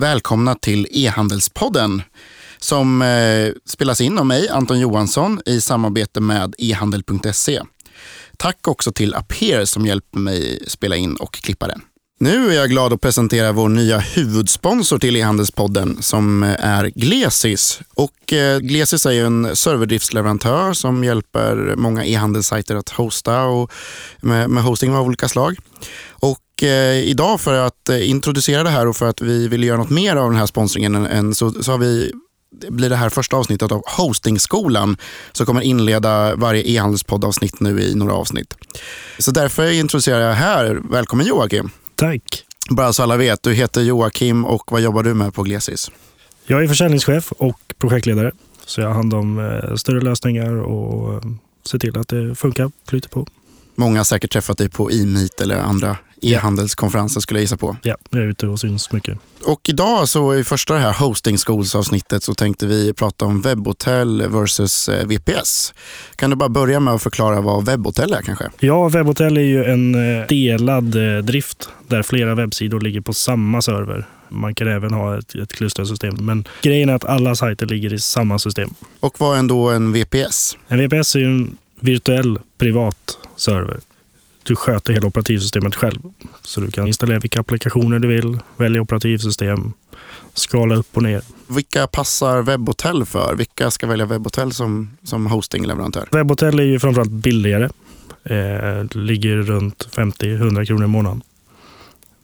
Välkomna till E-handelspodden som eh, spelas in av mig, Anton Johansson, i samarbete med ehandel.se. Tack också till Aper som hjälper mig spela in och klippa den. Nu är jag glad att presentera vår nya huvudsponsor till e-handelspodden som eh, är Glesis. Och eh, Glesis är en serverdriftsleverantör som hjälper många e-handelssajter att hosta och med, med hosting av olika slag. Och eh, idag för att eh, introducera det här och för att vi vill göra något mer av den här sponsringen än så, så har vi det blir det här första avsnittet av Hostingskolan som kommer inleda varje e-handelspoddavsnitt nu i några avsnitt. Så därför introducerar jag här, välkommen Joakim. Tack. Bara så alla vet, du heter Joakim och vad jobbar du med på Glesis? Jag är försäljningschef och projektledare. Så jag har hand om eh, större lösningar och eh, ser till att det funkar, flyter på. Många har säkert träffat dig på e-meet eller andra e-handelskonferenser skulle jag gissa på. Ja, jag är ute och syns mycket. Och idag så i första det här hosting schools avsnittet så tänkte vi prata om webbhotell versus eh, VPS. Kan du bara börja med att förklara vad webbhotell är kanske? Ja, webbhotell är ju en eh, delad eh, drift där flera webbsidor ligger på samma server. Man kan även ha ett, ett klustersystem. Men grejen är att alla sajter ligger i samma system. Och vad är ändå en VPS? En VPS är en virtuell privat server du sköter hela operativsystemet själv. Så du kan installera vilka applikationer du vill, välja operativsystem, skala upp och ner. Vilka passar webbhotell för? Vilka ska välja webbhotell som, som hostingleverantör? Webbhotell är ju framförallt billigare. Eh, ligger runt 50-100 kronor i månaden.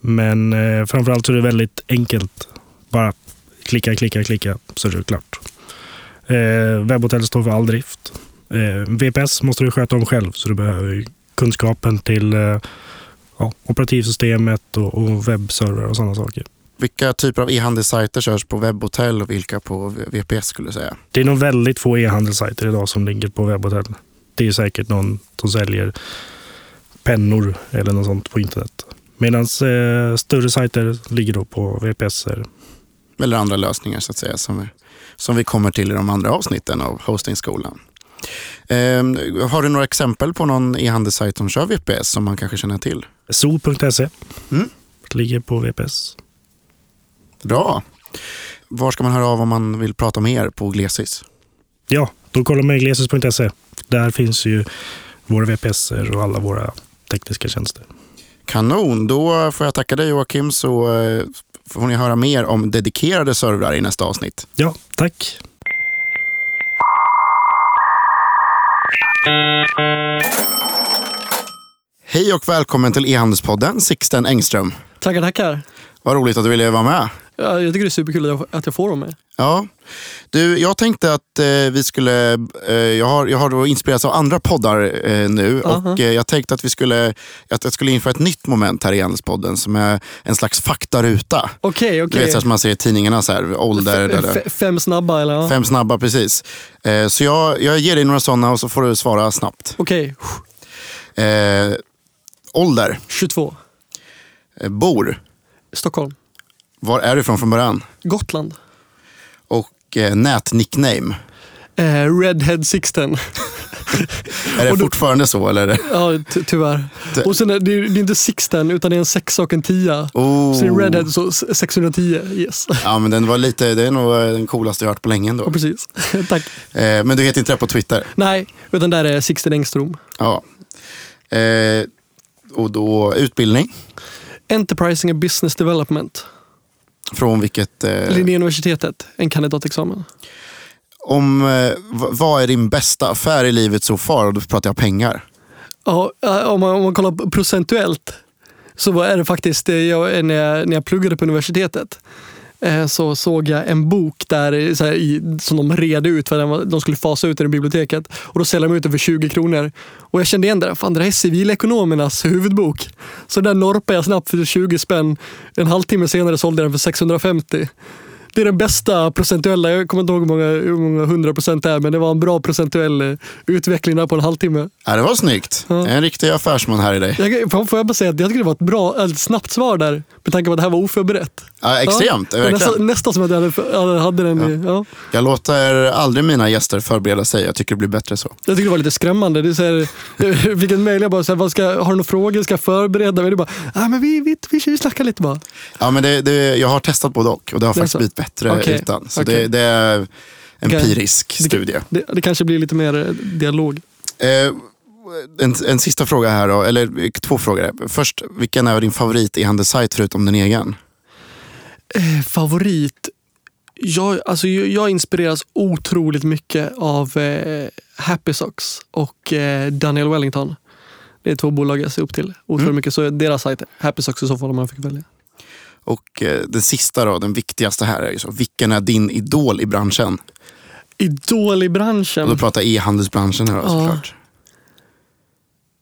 Men eh, framförallt så är det väldigt enkelt. Bara klicka, klicka, klicka så är det klart. Eh, webbhotell står för all drift. Eh, VPS måste du sköta om själv så du behöver kunskapen till eh, ja, operativsystemet och, och webbserver och sådana saker. Vilka typer av e-handelssajter körs på webbhotell och vilka på VPS skulle du säga? Det är nog väldigt få e-handelssajter idag som ligger på webbhotell. Det är säkert någon som säljer pennor eller något sånt på internet. Medan eh, större sajter ligger då på VPS. Eller andra lösningar så att säga som vi, som vi kommer till i de andra avsnitten av hostingskolan. Eh, har du några exempel på någon e-handelssajt som kör VPS som man kanske känner till? Sol.se mm. ligger på VPS. Bra. Var ska man höra av om man vill prata mer på Glesis? Ja, då kollar man glesis.se. Där finns ju våra VPS och alla våra tekniska tjänster. Kanon, då får jag tacka dig Joakim så eh, får ni höra mer om dedikerade servrar i nästa avsnitt. Ja, tack. Hej och välkommen till e-handelspodden, Sixten Engström. Tackar, tackar. Vad roligt att du ville vara med. Ja, jag tycker det är superkul att jag, får vara med. Ja. Du, jag tänkte att eh, vi skulle... Eh, jag har, jag har då inspirerats av andra poddar eh, nu uh -huh. och eh, jag tänkte att vi skulle, att jag skulle införa ett nytt moment här i e-handelspodden som är en slags faktaruta. Okej, okay, okej. Okay. Du vet så som man ser i tidningarna, så här, ålder. F fem snabba eller? Fem snabba, precis. Eh, så jag, jag ger dig några sådana och så får du svara snabbt. Okej. Okay. Eh, ålder? 22. bor? Stockholm. Var är du ifrån från början? Gotland. Och eh, nätnickname? Eh, Redhead Sixten. är det då, fortfarande så? Eller? Ja, tyvärr. Och sen är det, det är inte Sixten utan det är en sexa och en tia. Oh. Så det är Redhead så 610. Yes. Ja, men den var lite, det är nog eh, den coolaste jag hört på länge ändå. Ja, precis. Tack. Eh, men du heter inte det på Twitter? Nej, utan där är Sixten Engström. Ja. Eh, och då utbildning? Enterprising and Business Development. Från vilket? Eh... Linnéuniversitetet, en kandidatexamen. Om, eh, vad är din bästa affär i livet så far? Då pratar jag pengar. Ja, om man, om man kollar procentuellt så är det faktiskt jag, när, jag, när jag pluggade på universitetet. Eh, så såg jag en bok där, så här, i, som de red ut för de skulle fasa ut den i biblioteket. Och då säljer de ut den för 20 kronor. Och jag kände igen det. Fan, det här är civilekonomernas huvudbok. Så den norpade jag snabbt för 20 spänn. En halvtimme senare sålde jag den för 650 det är den bästa procentuella, jag kommer inte ihåg hur många, hur många hundra procent det är, men det var en bra procentuell eh, utveckling där på en halvtimme. Ja, det var snyggt. Ja. En riktig affärsman här i dig. Jag, får jag bara säga att jag tycker det var ett bra, ett snabbt svar där, med tanke på att det här var oförberett. Ja, extremt, Ja, nästan, verkligen. nästan som att jag hade, hade, den i, ja. Jag låter aldrig mina gäster förbereda sig. Jag tycker det blir bättre så. Jag tycker det var lite skrämmande. Det är så här, jag fick en mejl, jag bara, så här, vad ska, har du några frågor, ska jag förbereda mig? Det bara, ah, men vi, vi, vi, vi snackar lite bara. Ja, men det, det, jag har testat både och och det har faktiskt blivit bättre Okej, utan. Så okej. det, det är empirisk Det- studie. Det, det kanske blir lite mer eh, dialog. Eh, en, en sista fråga här då, eller två frågor. Först, vilken är din favorit e-handelssajt förutom din egen? Eh, favorit? Jag, alltså, jag inspireras otroligt mycket av eh, Happy Socks och eh, Daniel Wellington. Det är två bolag jag ser upp till otroligt Mm. mycket. Så deras sajt, Happy Socks i så fall om man fick välja. Och eh, den sista då, den viktigaste här är ju så, vilken är din idol i branschen? Idol i branschen. Och då pratar e-handelsbranschen här då, Ja. såklart.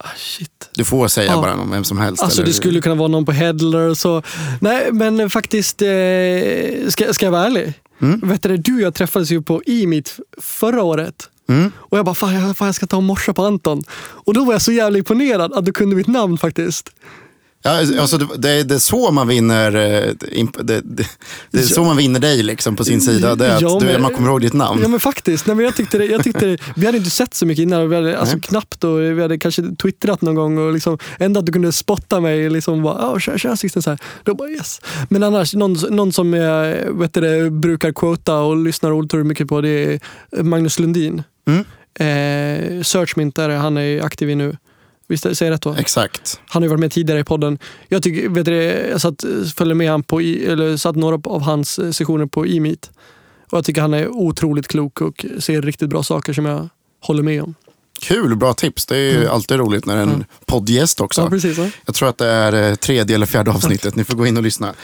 Ah, shit. Du får säga Ja. bara någon, vem som helst. Alltså eller? det skulle kunna vara någon på Headler och så. Nej men faktiskt, eh, ska, ska jag vara ärlig? Mm. Vet du, du och jag träffades ju på E-meet förra året. Mm. Och jag bara, fan jag, fan jag ska ta och morsa på Anton. Och då var jag så jävla imponerad att du kunde mitt namn faktiskt. Ja, alltså, det, det, är så man vinner eh, det, det, det är så man vinner dig liksom på sin sida. Det är att Ja, du, men- man kommer ihåg ditt namn. Ja men faktiskt. Nej, men jag tyckte jag tyckte vi hade inte sett så mycket innan. Vi hade, alltså, Nej. knappt och vi hade kanske twittrat någon gång. Och liksom, ända att du kunde spotta mig. Liksom, bara, oh, tja, tja Sixten. Så här. Då bara yes. Men annars, någon, någon som jag vet det, brukar quota och lyssnar otroligt mycket på det är Magnus Lundin. Mm. Eh, Searchmint, där han är aktiv i nu. Visst säger jag rätt då? Exakt. Han har ju varit med tidigare i podden. Jag, tycker, vet du, jag satt, följde med han på, eller satt några av hans eh, sessioner på E-meet. Och jag tycker han är otroligt klok och ser riktigt bra saker som jag håller med om. Kul, bra tips. Det är ju alltid roligt när en Mm. poddgäst också. Ja, precis. Ja. Jag tror att det är eh, tredje eller fjärde avsnittet. Ni får gå in och lyssna.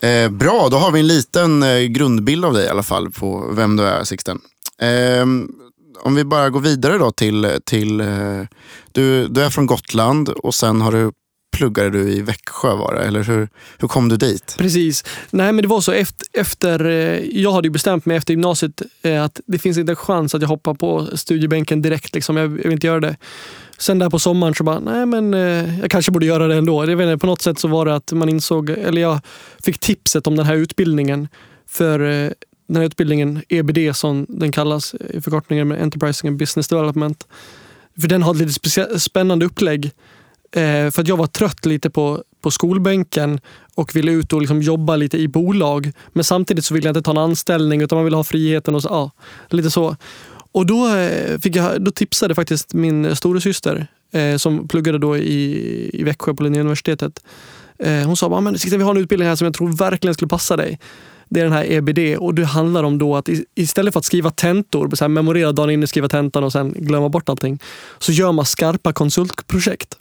Eh, bra, då har vi en liten eh, grundbild av dig i alla fall på vem du är Sixten. Eh, om vi bara går vidare då till, till eh, du, du är från Gotland och sen har du, pluggade du i Växjö var det, eller hur, hur kom du dit? Precis. Nej, men det var så efter, efter eh, jag hade ju bestämt mig efter gymnasiet eh, att det finns inte en chans att jag hoppar på studiebänken direkt. Liksom. Jag, jag vill inte göra det. Sen där på sommaren så bara, nej men jag kanske borde göra det ändå. Jag vet inte, på något sätt så var det att man insåg, eller jag fick tipset om den här utbildningen. För den här utbildningen, EBD som den kallas i förkortningen med Enterprising and Business Development. För den har ett lite spännande upplägg. Eh, för att jag var trött lite på, på skolbänken och ville ut och liksom jobba lite i bolag. Men samtidigt så ville jag inte ta en anställning utan man ville ha friheten och så, ja, lite så. Och då, eh, fick jag, då tipsade faktiskt min storasyster eh, som pluggade då i, i Växjö på Linnéuniversitetet. Eh, hon sa, att vi har en utbildning här som jag tror verkligen skulle passa dig. Det är den här EBD och det handlar om då att istället för att skriva tentor, så här, memorera dagen innan, skriva tentan och sen glömma bort allting, så gör man skarpa konsultprojekt.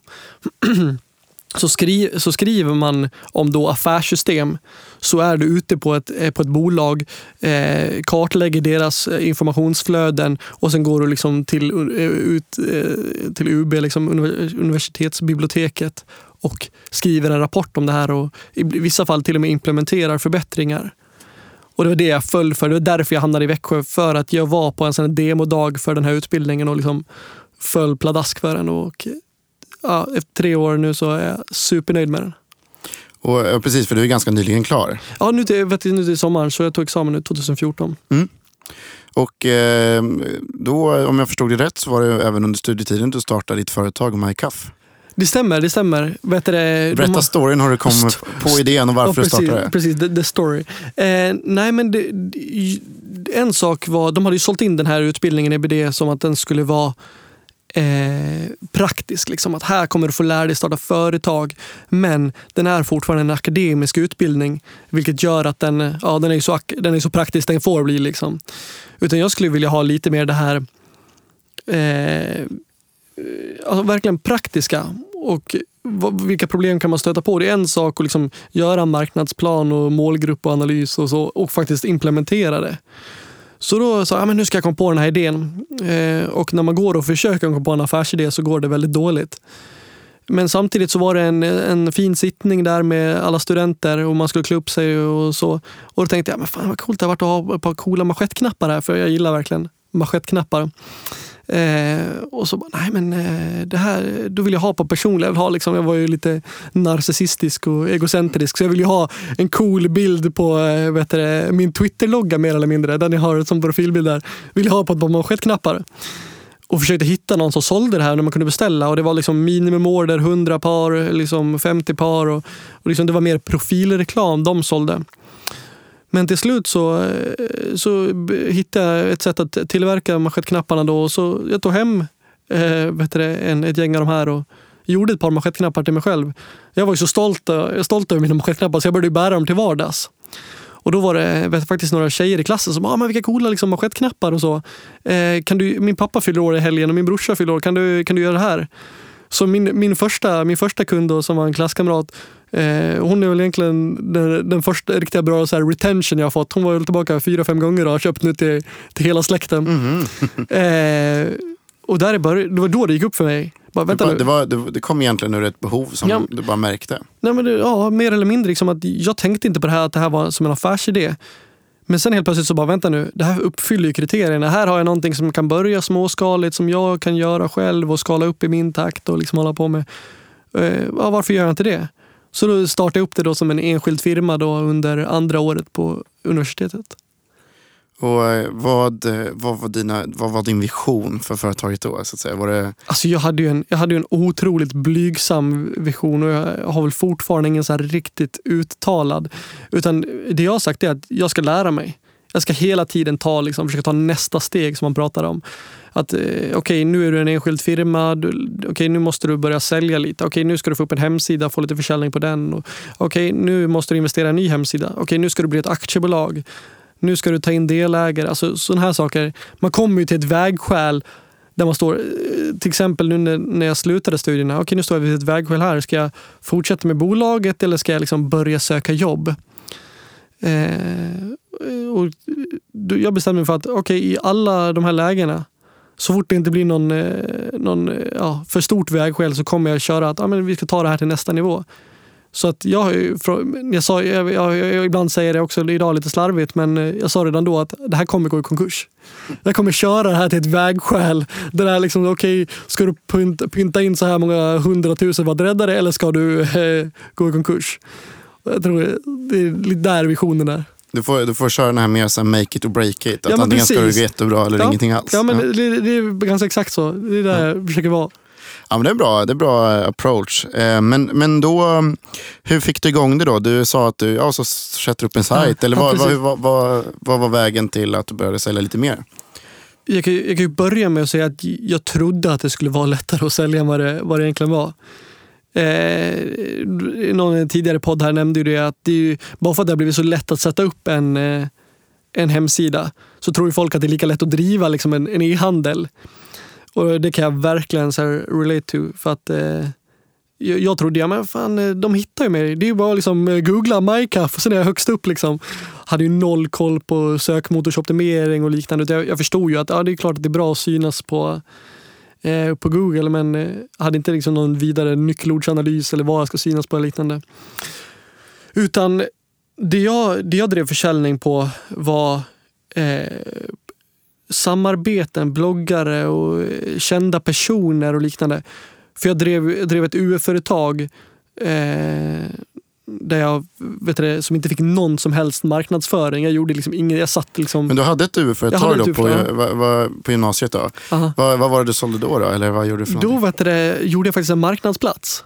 Så, skri, så skriver man om då affärssystem så är du ute på ett, eh, på ett bolag, eh, kartlägger deras eh, informationsflöden och sen går du liksom till, eh, ut, eh, till UB, liksom universitetsbiblioteket och skriver en rapport om det här och i vissa fall till och med implementerar förbättringar. Och Det var det jag föll för. Det var därför jag hamnade i Växjö. För att jag var på en sån demodag för den här utbildningen och liksom föll pladask för den. Och, ja, efter tre år nu så är jag supernöjd med den. Och, precis, för du är ganska nyligen klar. Ja, nu till, vet nu till sommaren, så jag tog examen nu 2014. Och eh, då, om jag förstod det rätt, så var det även under studietiden du startade ditt företag MyCuff. Det stämmer, det stämmer. Vet du, det, Berätta har- storyn hur du kom St- på idén och varför ja, du startade det. precis, Precis, the, the story. Eh, nej men det, en sak var, de hade ju sålt in den här utbildningen EBD som att den skulle vara eh, praktisk. Liksom, att här kommer du få lära dig starta företag. Men den är fortfarande en akademisk utbildning. Vilket gör att den, ja, den, är, så, den är så praktisk den får bli. Liksom. Utan jag skulle vilja ha lite mer det här eh, Eh, alltså verkligen praktiska. Och vilka problem kan man stöta på? Det är en sak att liksom göra marknadsplan och målgrupp och analys och så och faktiskt implementera det. Så då sa jag, men nu ska jag komma på den här idén. Eh, och när man går och försöker komma på en affärsidé så går det väldigt dåligt. Men samtidigt så var det en, en fin sittning där med alla studenter och man skulle klä upp sig och så. Och då tänkte jag, men fan vad coolt det har varit att ha ett par coola manschettknappar här, för jag gillar verkligen manschettknappar. Eh, och så bara, nej men eh, det här, då vill jag ha på personlig. Jag, ha liksom, jag var ju lite narcissistisk och egocentrisk så jag vill ju ha en cool bild på eh, vet du, min Twitter-logga mer eller mindre. Den jag har som profilbild där. Vill jag ha på ett par manschettknappar. Och försökte hitta någon som sålde det här när man kunde beställa. Och Det var liksom minimumorder, 100 par, liksom 50 par. Och, och liksom det var mer profilreklam de sålde. Men till slut så, eh, så hittade jag ett sätt att tillverka manschettknapparna. Då, och så jag tog hem eh, vet du, en, ett gäng av de här och gjorde ett par manschettknappar till mig själv. Jag var ju så stolt, eh, stolt över mina manschettknappar så jag började bära dem till vardags. Och då var det eh, vet, faktiskt några tjejer i klassen som ah, men vilka coola liksom, manschettknappar och så. Eh, kan du, min pappa fyller år i helgen och min brorsa fyller år. Kan du, kan du göra det här? Så min, min, första, min första kund då, som var en klasskamrat, eh, hon är väl egentligen den, den första riktigt bra så här, retention jag har fått. Hon var väl tillbaka fyra, fem gånger och har köpt nu till, till hela släkten. Mhm. eh, och där är bara, det var då det gick upp för mig. Bara, Det, vänta bara, nu. det, var, det, det kom egentligen ur ett behov som Ja. du bara märkte. Nej, men det, ja, mer eller mindre. Liksom att jag tänkte inte på det här att det här var som en affärsidé. Men sen helt plötsligt så bara, vänta nu, det här uppfyller ju kriterierna. Här har jag någonting som kan börja småskaligt, som jag kan göra själv och skala upp i min takt och liksom hålla på med. Eh, ja, varför gör jag inte det? Så då startade jag upp det då som en enskild firma då under andra året på universitetet. Och eh, vad, eh, vad, var dina, vad var din vision för företaget då? Så att säga? Var det, Alltså jag, hade ju en, jag hade ju en otroligt blygsam vision och jag har väl fortfarande ingen så riktigt uttalad. Utan det jag har sagt är att jag ska lära mig. Jag ska hela tiden ta, liksom, försöka ta nästa steg som man pratar om. Att eh, okej, nu är du en enskild firma. Okej, okej, nu måste du börja sälja lite. Okej, nu ska du få upp en hemsida, få lite försäljning på den. Okej, nu måste du investera i en ny hemsida. Okej, nu ska du bli ett aktiebolag. Nu ska du ta in delägare. Alltså sådana här saker. Man kommer ju till ett vägskäl där man står, eh, till exempel nu när, när jag slutade studierna. Okej, nu står jag vid ett vägskäl här. Ska jag fortsätta med bolaget eller ska jag liksom börja söka jobb? Eh, och jag bestämde mig för att okay, i alla de här lägena så fort det inte blir någon, eh, någon eh, ja, för stort vägskäl så kommer jag köra att ah, men vi ska ta det här till nästa nivå. Så att jag, har ju jag, sa, jag, jag, jag ibland säger det också idag lite slarvigt, men eh, jag sa redan då att det här kommer gå i konkurs. Jag kommer köra det här till ett vägskäl. Det där liksom, okej, ska du pynta, pynta in så här många hundratusen för att rädda det eller ska du eh, gå i konkurs? Jag tror det är lite där visionen är. du, får, du får köra den här mer här make it or break it. Att Ja, antingen ska du precis. gå jättebra eller Ja. ingenting alls. Ja, men ja. Det, det är ganska exakt så. Det är där jag försöker vara. Ja, men det är bra, det är bra eh, approach. Eh, Men, men då, mm, hur fick du igång det då? Du sa att du ja, så sätter upp en sajt. Ja, eller ja, vad, vad, precis. vad, vad, vad var vägen till att du började sälja lite mer? Jag kan, jag kan börja med att säga att jag trodde att det skulle vara lättare att sälja än vad det, vad det egentligen var. Eh, någon tidigare podd här nämnde ju det att det är ju, bara för att det har blivit så lätt att sätta upp en, eh, en hemsida så tror ju folk att det är lika lätt att driva liksom en, en e-handel. Och det kan jag verkligen så här relate to. För att eh, jag, jag trodde, ja men fan, eh, de hittar ju mig. Det är ju bara liksom eh, googla MyCaf och sen är jag högst upp liksom. Hade ju noll koll på sökmotorsoptimering och liknande. Jag, jag förstod ju att ja, det är klart att det är bra att synas på, eh, på Google men eh, hade inte liksom någon vidare nyckelordsanalys eller vad jag ska synas på eller liknande. Utan det jag, det jag drev försäljning på var eh, samarbeten, bloggare och eh, kända personer och liknande. För jag drev, jag drev ett UF-företag eh, där jag, vet du, som inte fick någon som helst marknadsföring. Jag gjorde liksom ingen, jag satt liksom... Men du hade ett UF-företag då på, va- va- på gymnasiet. Då. Vad, vad var det du sålde då? då? Eller vad gjorde du för Då vet du, gjorde jag faktiskt en marknadsplats.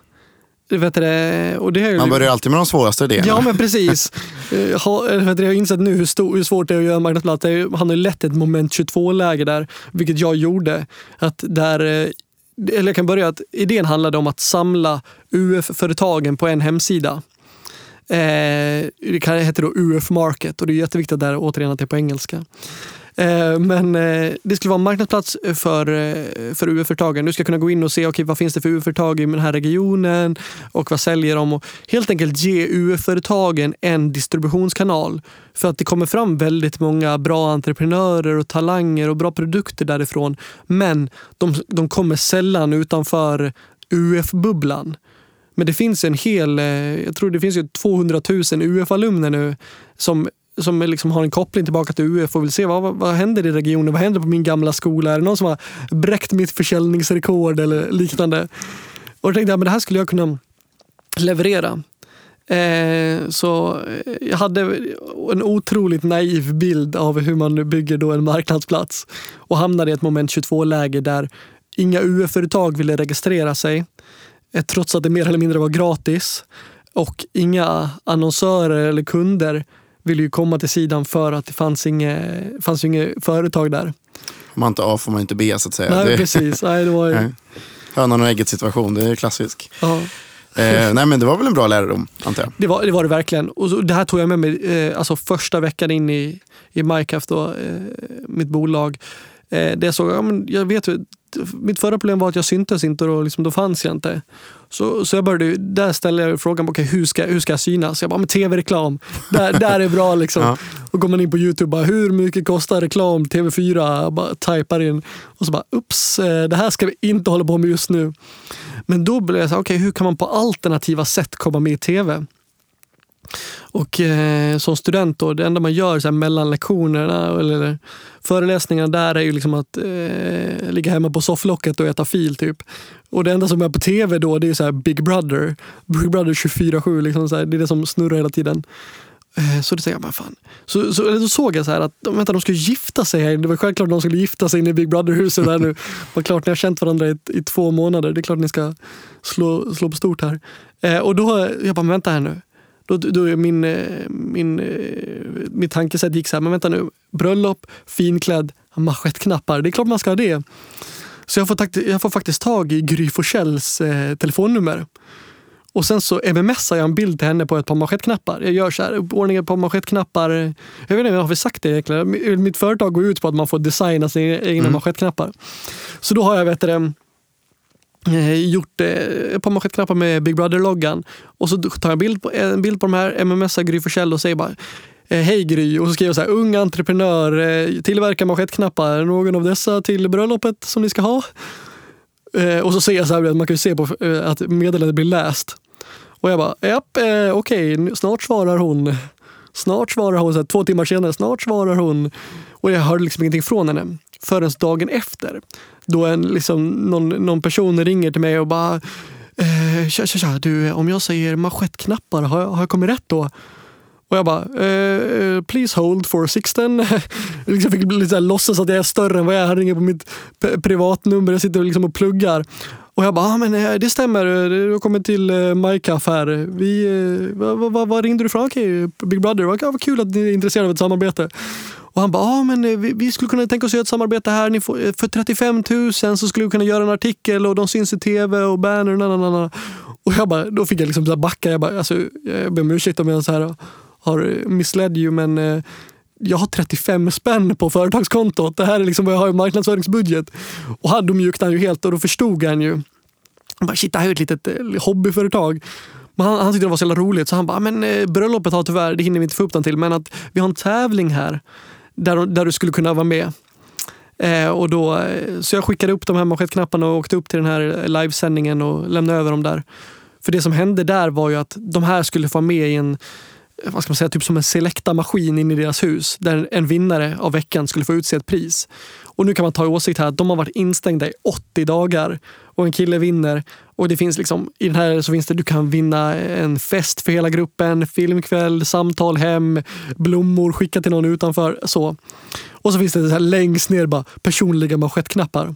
Vet du, och det ju- Man börjar alltid med de svåraste idéerna. Ja men precis. Eh, ha- eller vet du, Jag har insett nu hur, stor, hur svårt det är att göra en marknadsplats. Är Han har lätt ett moment 22-läge där, vilket jag gjorde. Att där, eh, eller jag kan börja att idén handlade om att samla UF-företagen på en hemsida. Eh, det heter då UF Market och det är jätteviktigt där återigen att det är på engelska. Eh, Men eh, det skulle vara en marknadsplats för, eh, för UF-företagen. Du ska kunna gå in och se okay, vad finns det för UF-företag i den här regionen och vad säljer de. Och helt enkelt ge UF-företagen en distributionskanal. För att det kommer fram väldigt många bra entreprenörer och talanger och bra produkter därifrån. Men de, de kommer sällan utanför UF-bubblan. Men det finns en hel, eh, jag tror det finns ju 200 000 UF-alumner nu som som liksom har en koppling tillbaka till UF och vill se vad, vad händer i regionen? Vad händer på min gamla skola? Är det någon som har bräckt mitt försäljningsrekord eller liknande? Och då tänkte jag men det här skulle jag kunna leverera. Eh, så eh, jag hade en otroligt naiv bild av hur man bygger då en marknadsplats och hamnade i ett moment 22-läge där inga UF-företag ville registrera sig trots att det mer eller mindre var gratis och inga annonsörer eller kunder ville ju komma till sidan för att det fanns inget, fanns inget företag där. Om man inte A får man inte B så att säga. Nej, det, precis. Nej, det var ju... Hönan och ägget situation, det är klassisk. Ja. Eh, nej men det var väl en bra lärdom, antar jag. Det var det, var det verkligen. Och så, det här tog jag med mig eh, alltså första veckan in i, i Minecraft, då, eh, mitt bolag. Eh, det jag såg, ja, men jag vet ju, mitt förra problem var att jag syntes inte och liksom, då fanns jag inte. Så, så jag började, där ställde jag frågan, okay, hur, ska, hur ska jag synas? Jag bara, tv-reklam, där, där är bra liksom. Ja. Och går man in på Youtube, bara, hur mycket kostar reklam TV4? Jag bara typar in och så bara, ups, eh, det här ska vi inte hålla på med just nu. Men då blev jag så här, okay, hur kan man på alternativa sätt komma med i tv? Och eh, som student då, det enda man gör så här, mellan lektionerna eller föreläsningarna där är ju liksom att eh, ligga hemma på sofflocket och äta fil typ. Och det enda som är på tv då det är så här Big Brother. Big Brother 24-7, liksom så här, det är det som snurrar hela tiden. Eh, så det säger jag bara fan. Så, så, då såg jag så här att vänta, de ska gifta sig här. Det var självklart att de skulle gifta sig inne i Big Brother-huset där nu. Det var klart, ni har känt varandra i, i två månader. Det är klart ni ska slå, slå på stort här. Eh, och då, jag bara, vänta här nu. Då, då är min, eh, min, eh, mitt tankesätt gick så här, men vänta nu. Bröllop, finklädd, manschettknappar. Det är klart man ska ha det. Så jag får, jag får faktiskt tag i Gry Forssells eh, telefonnummer. Och sen så mmsar jag en bild till henne på ett par manschettknappar. Jag gör så här, uppordningen på manschettknappar. Jag vet inte, har vi sagt det egentligen? Mitt företag går ut på att man får designa sina egna mm. manschettknappar. Så då har jag, vet du, Eh, gjort eh, ett par manschettknappar med Big Brother-loggan. Och så tar jag bild på, en bild på de här, mmsar Gry Forssell och säger bara eh, Hej Gry! Och så skriver jag så här, ung entreprenör, eh, tillverkar manschettknappar. Någon av dessa till bröllopet som ni ska ha? Och så ser jag så här, man kan ju se på att meddelandet blir läst. Och jag bara, japp, okej, okay, snart svarar hon. Snart svarar hon, så här, två timmar senare, snart svarar hon. Och jag hörde liksom ingenting från henne förrän dagen efter. Då en, liksom, någon, någon person ringer till mig och bara eh, tja, tja, tja, du, om jag säger manschettknappar, har jag, har jag kommit rätt då? Och jag bara, eh, please hold for Sixten. jag liksom fick lite låtsas att jag är större än vad jag är. Han ringer på mitt privatnummer. Jag sitter liksom och pluggar. Och jag bara, ah, men eh, det stämmer. Du har kommit till eh, MyCaf här. Vi, eh, vad, vad, vad ringde du från? Okej, okay, Big Brother. Vad, vad kul att ni är intresserade av ett samarbete. Och han bara, ah, men eh, vi, vi, skulle kunna tänka oss göra ett samarbete här. Ni får, eh, för 35 000 så skulle vi kunna göra en artikel och de syns i tv och banner. Na, na, na. Och jag bara, då fick jag liksom backa. Jag, bara, alltså, jag ber om ursäkt om jag så här har eh, missled you men eh, jag har 35 spänn på företagskontot. Det här är liksom vad jag har i marknadsföringsbudget. Och han, då mjuknade han ju helt och då förstod han ju. Han bara, shit det här är ett litet hobbyföretag. Men han, han tyckte det var så jävla roligt så han bara, men eh, bröllopet har tyvärr, det hinner vi inte få upp den till, men att vi har en tävling här där, där du skulle kunna vara med. Eh, och då, eh, så jag skickade upp de här manschettknapparna och åkte upp till den här livesändningen och lämnade över dem där. För det som hände där var ju att de här skulle få med i en eh, vad ska man säga, typ som en selekta maskin in i deras hus där en vinnare av veckan skulle få utse ett pris. Och nu kan man ta i åsikt här att de har varit instängda i 80 dagar och en kille vinner. Och det finns liksom, i den här så finns det, du kan vinna en fest för hela gruppen, filmkväll, samtal hem, blommor skicka till någon utanför. Så. Och så finns det så här längst ner bara personliga manschettknappar.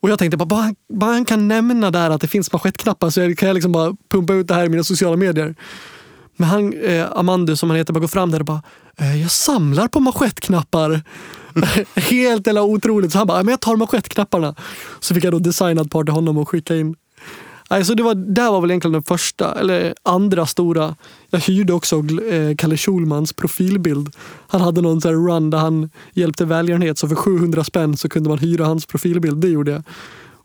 Och jag tänkte bara, bara, bara han kan nämna där att det finns manschettknappar så jag kan jag liksom bara pumpa ut det här i mina sociala medier. Men han, eh, Amandu som han heter, bara går fram där och bara, eh, jag samlar på manschettknappar. Helt eller otroligt. Så han bara, men jag tar manschettknapparna. Så fick jag då designa ett par till honom och skicka in. Alltså det var, där var väl egentligen den första, eller andra stora. Jag hyrde också eh, Kalle Schulmans profilbild. Han hade någon sån run där han hjälpte välgörenhet, så för 700 spänn så kunde man hyra hans profilbild. Det gjorde jag.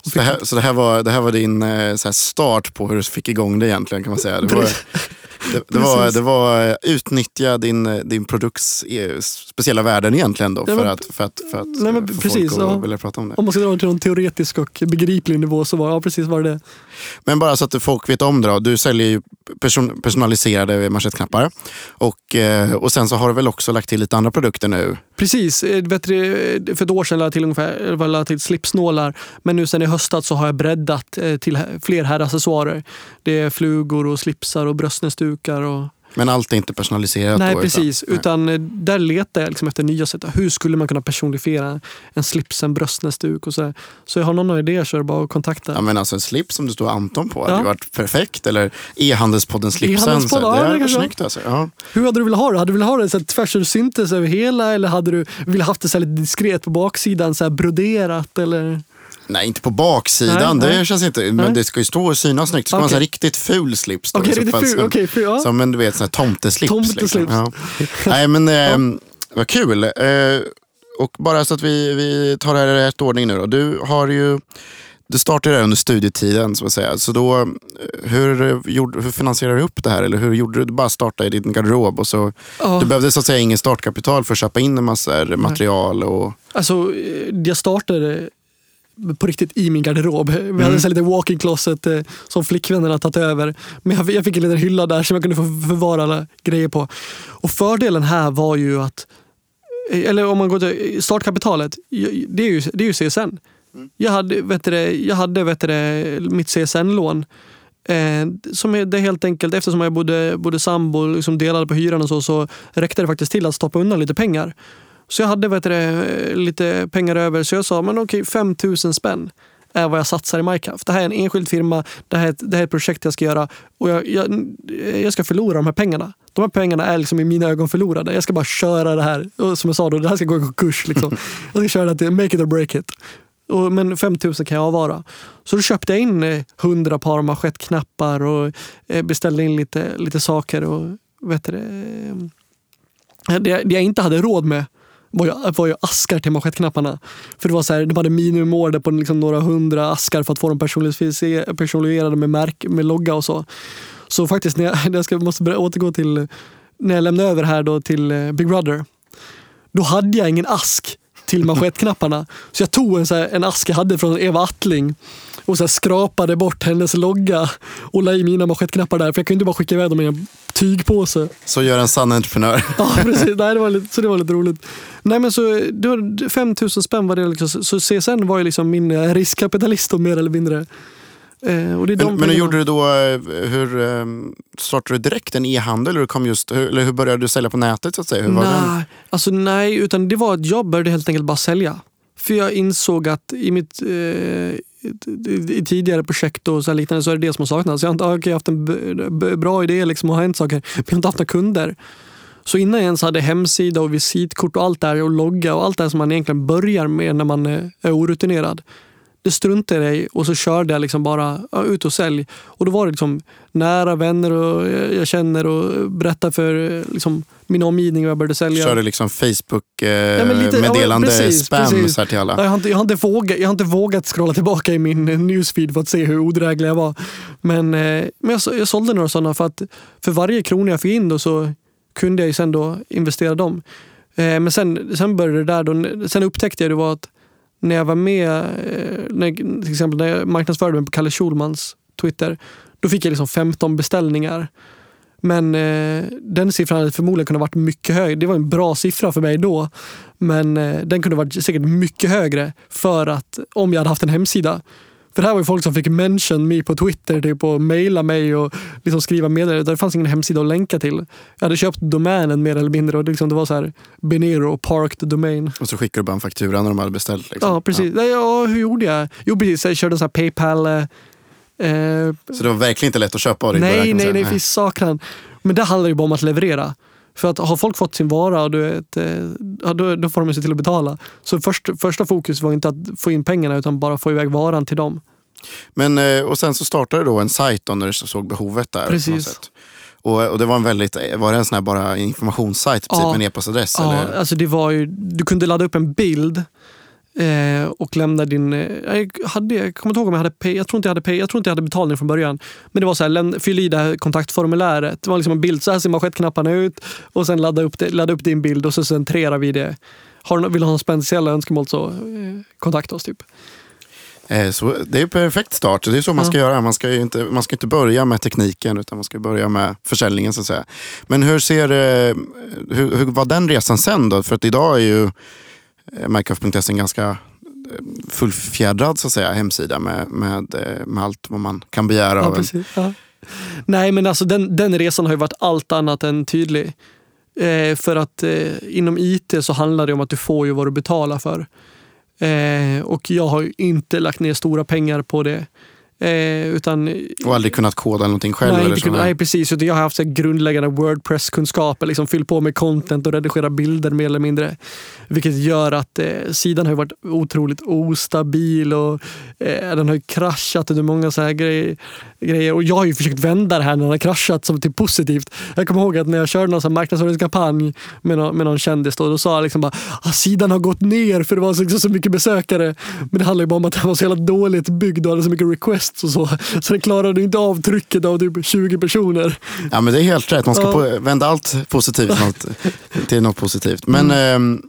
Så det, här, så det här var, det här var din eh, så här start på hur du fick igång det egentligen kan man säga? Det var, Det, det, var, det var eh, utnyttja din, din produkts eh, speciella värden egentligen då för, att, för att, för att Nej, men eh, få precis, folk att ja. vilja prata om det. Om man ska dra det till någon teoretisk och begriplig nivå så var ja, precis var det. Men bara så att folk vet om det då. Du säljer ju person, personaliserade manschettknappar. Och, eh, och sen så har du väl också lagt till lite andra produkter nu. Precis, eh, vet du, eh, för ett år sedan lade jag till ungefär lade jag till slipsnålar. Men nu sen i höstas så har jag breddat eh, till fler herraccessoarer. Det är flugor och slipsar och bröstnäsdukar. Och... Men allt är inte personaliserat Nej, då, precis. nej. Utan eh, där letar jag liksom efter nya sätt. Hur skulle man kunna personifiera en slips, en bröstnäsduk och så. Så jag har någon idé så är det bara att kontakta. Ja, men alltså en slips som det står Anton på hade Ja. ju varit perfekt. Eller e-handelspodden slipsen. E-handelspodden, ja, det hade varit snyggt alltså. Ja. Hur hade du velat ha det? Hade du velat ha det så här tvärs över hela eller hade du velat haft det så lite diskret på baksidan, så här broderat eller? Nej, inte på baksidan. Nej, det nej. känns inte. Men Nej. det ska ju stå och synas snyggt. Det ska vara en riktigt ful slips. Då, i så riktigt ful. Okej, ful, ja. Som en du vet, sån här tomteslips. Tomteslips. Liksom. Ja. Nej, men eh, vad kul. Eh, och bara så att vi, vi tar det här i rätt ordning nu då. Du har ju du startade det under studietiden, så att säga. Så då, eh, hur, gjorde, hur finansierade du upp det här? Eller hur gjorde du? Du bara startade i din garderob och så... Ja. Du behövde så att säga ingen startkapital för att köpa in en massa material och... Alltså, eh, jag startade på riktigt i min garderob. Vi Mm. hade så här lite walk-in closet eh, som flickvännerna tagit över. Men jag, jag fick en liten hylla där som jag kunde få förvara alla grejer på. Och fördelen här var ju att, eh, eller om man går till startkapitalet, ju- det är ju, det är ju CSN. Jag hade, vet du, jag hade vet du, mitt CSN-lån. Eh, som är, det helt enkelt, eftersom jag bodde, bodde sambo och liksom delade på hyran och så, så räckte det faktiskt till att stoppa undan lite pengar. Så jag hade vet du, lite pengar över så jag sa men okej 5 000 spänn är vad jag satsar i Minecraft. Det här är en enskild firma, det här är ett, det här är ett projekt jag ska göra och jag, jag, jag ska förlora de här pengarna. De här pengarna är liksom i mina ögon förlorade. Jag ska bara köra det här. Och som jag sa, då, det här ska gå i konkurs. Liksom. Jag ska köra det till make it or break it. Och, men 5 000 kan jag avvara. Så då köpte jag in eh, 100 par manschettknappar och eh, beställde in lite, lite saker. Och, vet du, det, eh, det, det jag inte hade råd med var ju, var ju askar till manschettknapparna. För det var så här, de hade minimumorder på liksom några hundra askar för att få dem personifie- personifierade med, märk, med logga och så. Så faktiskt, när jag, när jag ska, måste börja återgå till när jag lämnade över här då till eh, Big Brother. Då hade jag ingen ask till manschettknapparna. Så jag tog en, så här, en ask jag hade från Eva Attling och så skrapade bort hennes logga och la i mina manschettknappar där. För jag kunde inte bara skicka iväg dem i en tygpåse. Så gör en sann entreprenör. Ja, precis. Nej, det var lite, så det var lite roligt. Nej, men så, det var 5 000 spänn var det. Liksom, så CSN var ju liksom min eh, riskkapitalist mer eller mindre. Eh, och det är de Men, men hur gjorde du då? eh, Hur, eh, startade du direkt en e-handel? Eller, kom just, hur, eller hur började du sälja på nätet? så att säga? Hur? Nej, alltså nej, utan det var att jag började helt enkelt bara sälja. För jag insåg att i mitt eh, i- i tidigare projekt och så liknande så är det det som har saknats. Jag har inte okay, jag har haft en bra idé liksom och har hänt saker, men jag har inte haft några kunder. Så innan jag ens hade hemsida och visitkort och allt det här och logga och allt det här som man egentligen börjar med när man är orutinerad. Det struntade jag i och så körde jag liksom bara ja, ut och sälj. Och då var det liksom nära vänner och jag känner och berättar för eh, liksom, min omgivning vad jag började sälja. Körde liksom men lite- ja, Facebook-meddelande precis, spam precis. Så till alla? Ja, Jag har, inte, jag, har inte vågat, jag har inte vågat scrolla tillbaka i min eh, newsfeed för att se hur odräglig jag var. Men, eh, men jag, så- jag sålde några sådana för att för varje krona jag fick in då så kunde jag ju sen då investera dem. Eh, men sen, sen började det där då, sen upptäckte jag det var att när jag var med, eh, när, till exempel när jag marknadsförde mig på Kalle Schulmans Twitter, då fick jag liksom 15 beställningar. Men eh, den siffran hade förmodligen kunnat varit mycket högre. Det var en bra siffra för mig då. Men eh, den kunde varit säkert mycket högre för att om jag hade haft en hemsida. För det här var ju folk som fick mention mig på Twitter typ, och mejla mig och liksom skriva meddelanden. Det fanns ingen hemsida att länka till. Jag hade köpt domänen mer eller mindre och det, liksom, det var så här Benero Parked Domain. Och så skickade du bara en faktura när de hade beställt. Liksom. Ja, precis. Ja. Ja, hur gjorde jag? Jo, precis. Jag körde här Paypal. Eh, Så det var verkligen inte lätt att köpa av dig Nej, nej, nej, fy sakran. Men det handlar ju bara om att leverera. För att har folk fått sin vara, och du vet, eh, ja, då, då får de se till att betala. Så först, första fokus var inte att få in pengarna utan bara få iväg varan till dem. Men, eh, och sen så startade du då en sajt då när du såg behovet där. Precis. Och, och det var en väldigt, var det en sån här bara informationssajt, typ Ja. med en e-postadress? Ja, Eller? alltså det var ju, du kunde ladda upp en bild Eh, och lämna din... Eh, jag, hade, jag kommer inte ihåg om jag hade pay, jag tror inte jag hade pay, jag tror inte jag hade betalning från början. Men det var så här, läm, fyll i det här kontaktformuläret. Det var liksom en bild, så här ser manschettknapparna ut och sen ladda upp, det, ladda upp din bild och så centrerar vi det. Har, vill du ha några speciella önskemål så eh, kontakta oss. Typ. Eh, Så det är en perfekt start. Det är så man ska göra. Man ska inte, man ska inte börja med tekniken utan man ska börja med försäljningen. så att säga. Men hur, ser, eh, hur, hur var den resan sen då? För att idag är ju eh, Markov.se en ganska eh, fullfjädrad så att säga, hemsida med, med, eh, med allt vad man kan begära Ja, av en. precis. Ja. Nej, men alltså den, den resan har ju varit allt annat än tydlig. Eh, för att eh, inom IT så handlar det om att du får ju vad du betalar för. Eh, och jag har ju inte lagt ner stora pengar på det. Eh, utan Och aldrig kunnat koda någonting själv. nej, eller inte, nej, precis. Utan jag har haft så grundläggande Wordpress-kunskaper. Liksom, fyll på med content och redigera bilder mer eller mindre. Vilket gör att eh, sidan har varit otroligt ostabil och eh, den har ju kraschat under många så här grejer, grejer. Och jag har ju försökt vända det här när den har kraschat som till positivt. Jag kommer ihåg att när jag körde någon marknadsföringskampanj med någon, med någon kändis då, då sa jag liksom bara ah, sidan har gått ner för det var så, så mycket besökare. Men det handlar ju bara om att den var så jävla dåligt byggd och hade så mycket requests och så. Så den klarade inte av trycket av typ 20 personer. Ja, men det är helt rätt. Man ska Ja. på, vända allt positivt till något, till något positivt. Men, Mm. ehm,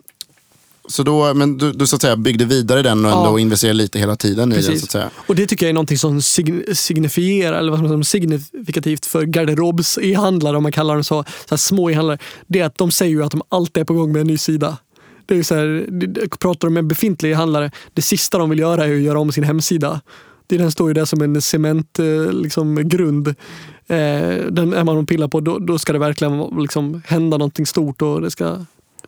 så då, men du, du så att säga, byggde vidare den och Ja. ändå investerade lite hela tiden i den. Precis. Så att säga. Och det tycker jag är någonting som sign- signifierar, eller vad man säga, signifikativt för garderobs-e-handlare, om man kallar dem så, så små e-handlare. Det är att de säger ju att de alltid är på gång med en ny sida. Det är så här, pratar de med en befintlig e-handlare, det sista de vill göra är att göra om sin hemsida. Det, den står ju där som en cementgrund. Eh, liksom, grund. eh, den är man och pillar på, då, då ska det verkligen liksom, hända någonting stort. Och det ska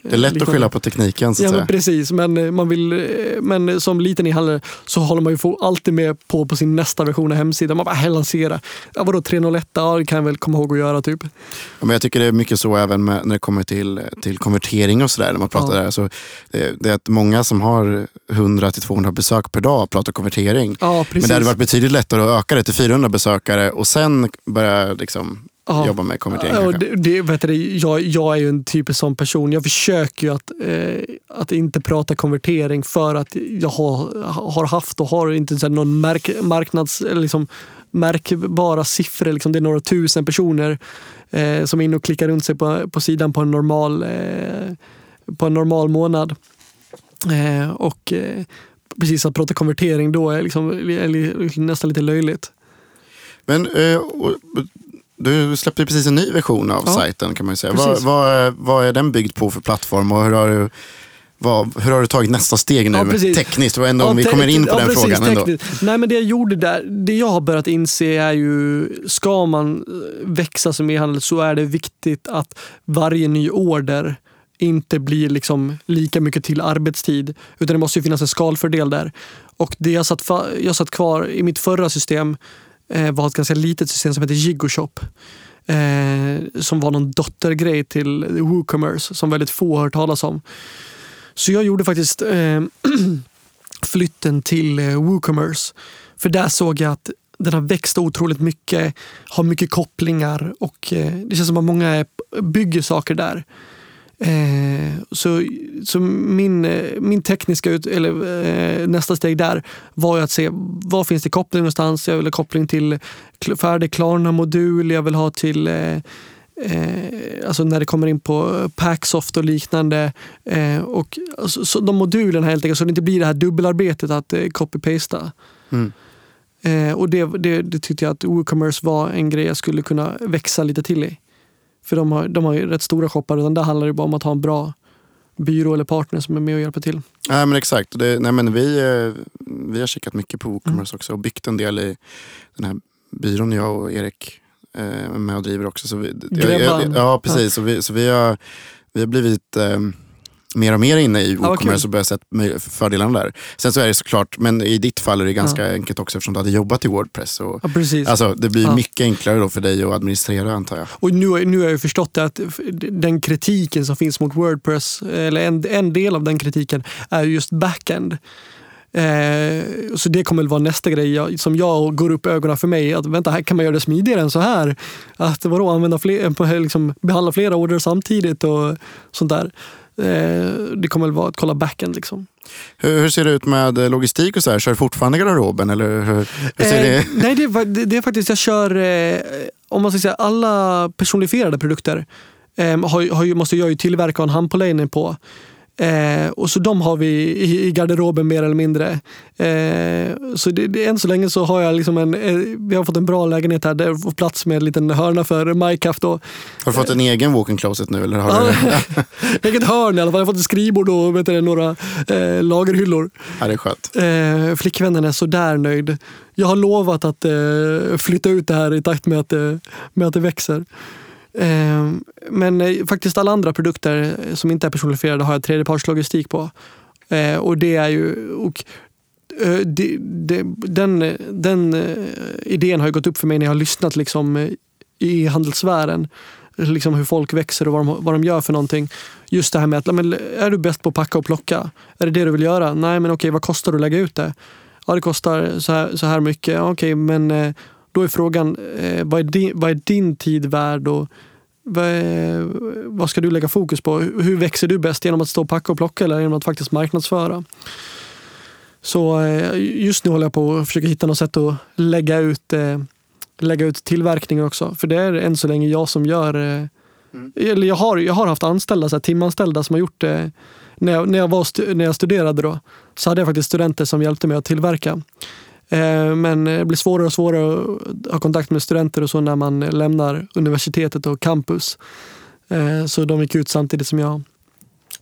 det är lätt att skylla på tekniken. Så att Ja, men precis. Men, eh, man vill, eh, men som liten e-handlare så håller man ju få- alltid med på, på sin nästa version av hemsidan. Man bara, "Här, lansera. Ja, vadå 301? Ja, det kan jag väl komma ihåg att göra typ. Ja, men jag tycker det är mycket så även med, när det kommer till, till konvertering och sådär. När man pratar Ja. där. Så det, det är att många som har 100-200 besök per dag pratar konvertering. Ja, Men det hade varit betydligt lättare att öka det till 400 besökare och sen börja liksom, Ja. jobba med konvertering. Ja, det, det, vet du, jag, jag är ju en typisk sån person. Jag försöker ju att, eh, att inte prata konvertering för att jag har, har haft och har inte så här någon märk, marknads, liksom, märkbara siffror. Liksom. Det är några tusen personer eh, som är inne och klickar runt sig på, på sidan på en normal, eh, på en normal månad. Eh, och eh, precis att prata konvertering då är, liksom, är nästan lite löjligt. Men eh, och, du släppte precis en ny version av Ja, sajten kan man säga. Vad, vad, vad är den byggd på för plattform och hur har du, vad, hur har du tagit nästa steg nu Ja, tekniskt? Och ändå, om vi kommer in på ja, den precis, frågan ändå. Nej, men det jag gjorde där, det jag har börjat inse är ju, ska man eh, växa som e-handel så är det viktigt att varje ny order inte blir liksom lika mycket till arbetstid. Utan det måste ju finnas en skalfördel där. Och det jag satt, jag satt kvar i mitt förra system eh, var ett ganska litet system som heter Gigoshop. Eh, som var någon dottergrej till WooCommerce som väldigt få har hört talas om. Så jag gjorde faktiskt eh, flytten till eh, WooCommerce. För där såg jag att den har växt otroligt mycket, har mycket kopplingar och eh, det känns som att många bygger saker där. Eh, så så min, eh, min tekniska ut, eller, eh, nästa steg där var ju att se vad finns det koppling någonstans. Jag vill ha koppling till färdig Klarna-modul, jag vill ha till eh, alltså när det kommer in på Packsoft och liknande. Och alltså, så de modulerna helt enkelt, så det inte blir det här dubbelarbetet att copy-pasta. Mm. Och det, det, det tyckte jag att WooCommerce var en grej jag skulle kunna växa lite till i. För de har, de har ju rätt stora shoppar, utan där handlar det bara om att ha en bra byrå eller partner som är med och hjälper till. Nej men exakt. Det, nej, men vi, eh, vi har kikat mycket på WooCommerce Mm. också och byggt en del i den här byrån jag och Erik eh, är med och driver också. Så vi, Gräddan. ja precis, så vi, så vi, har, vi har blivit eh, mer och mer inne i kul. och börjat se fördelarna där. Sen så är det såklart, men i ditt fall är det ganska enkelt också eftersom du hade jobbat i Wordpress. Och, Ja, precis. Alltså, det blir Ja. mycket enklare då för dig att administrera antar jag. Och nu, nu har jag förstått att den kritiken som finns mot Wordpress, eller en, en del av den kritiken, är just backend. Eh, så det kommer väl vara nästa grej jag, som jag går upp ögonen för mig. Att vänta, här kan man göra det smidigare än så här? Att vadå, använda fler, liksom, behandla flera order samtidigt och sånt där. Eh, det kommer väl vara att kolla backend. Liksom. Hur, hur ser det ut med eh, logistik och så här? Kör du fortfarande garderoben? Eller hur, hur ser det? Eh, nej, det är, det, det är faktiskt, jag kör, eh, om man ska säga alla personifierade produkter eh, har, har, måste jag ju tillverka och ha en handpåläggning på. Eh, och så de har vi i, i garderoben mer eller mindre. Eh, så det, det, än så länge så har jag liksom en, eh, vi har fått en bra lägenhet här där jag får plats med en liten hörna för. Då. Har du fått en egen walk-in closet nu? Eller har du... Eget hörn i alla fall. Jag har fått ett skrivbord och vet du, några eh, lagerhyllor. ja, det är skönt. Eh, flickvännen är sådär nöjd. Jag har lovat att eh, flytta ut det här i takt med att, eh, med att det växer. Ehm, men eh, faktiskt alla andra produkter som inte är personifierade har jag tredjepartslogistik på. Eh, och det är ju... Och, eh, det, det, den den idén har ju gått upp för mig när jag har lyssnat liksom, i handelssfären. Liksom hur folk växer och vad de, vad de gör för någonting. Just det här med att, men, är du bäst på att packa och plocka? Är det det du vill göra? Nej, men okej, vad kostar det att lägga ut det? Ja, det kostar så här, så här mycket. Okej, men eh, då är frågan, eh, vad, är din, vad är din tid värd? Och, vad, är, vad ska du lägga fokus på? Hur växer du bäst? Genom att stå och packa och plocka eller genom att faktiskt marknadsföra? Så eh, just nu håller jag på att försöka hitta något sätt att lägga ut, eh, lägga ut tillverkningen också. För det är än så länge jag som gör eh, Eller jag har, jag har haft anställda, så här, timanställda som har gjort det. När jag, när, jag var när jag studerade då, så hade jag faktiskt studenter som hjälpte mig att tillverka. Eh, men det blir svårare och svårare att ha kontakt med studenter och så när man lämnar universitetet och campus. Eh, så de gick ut samtidigt som jag.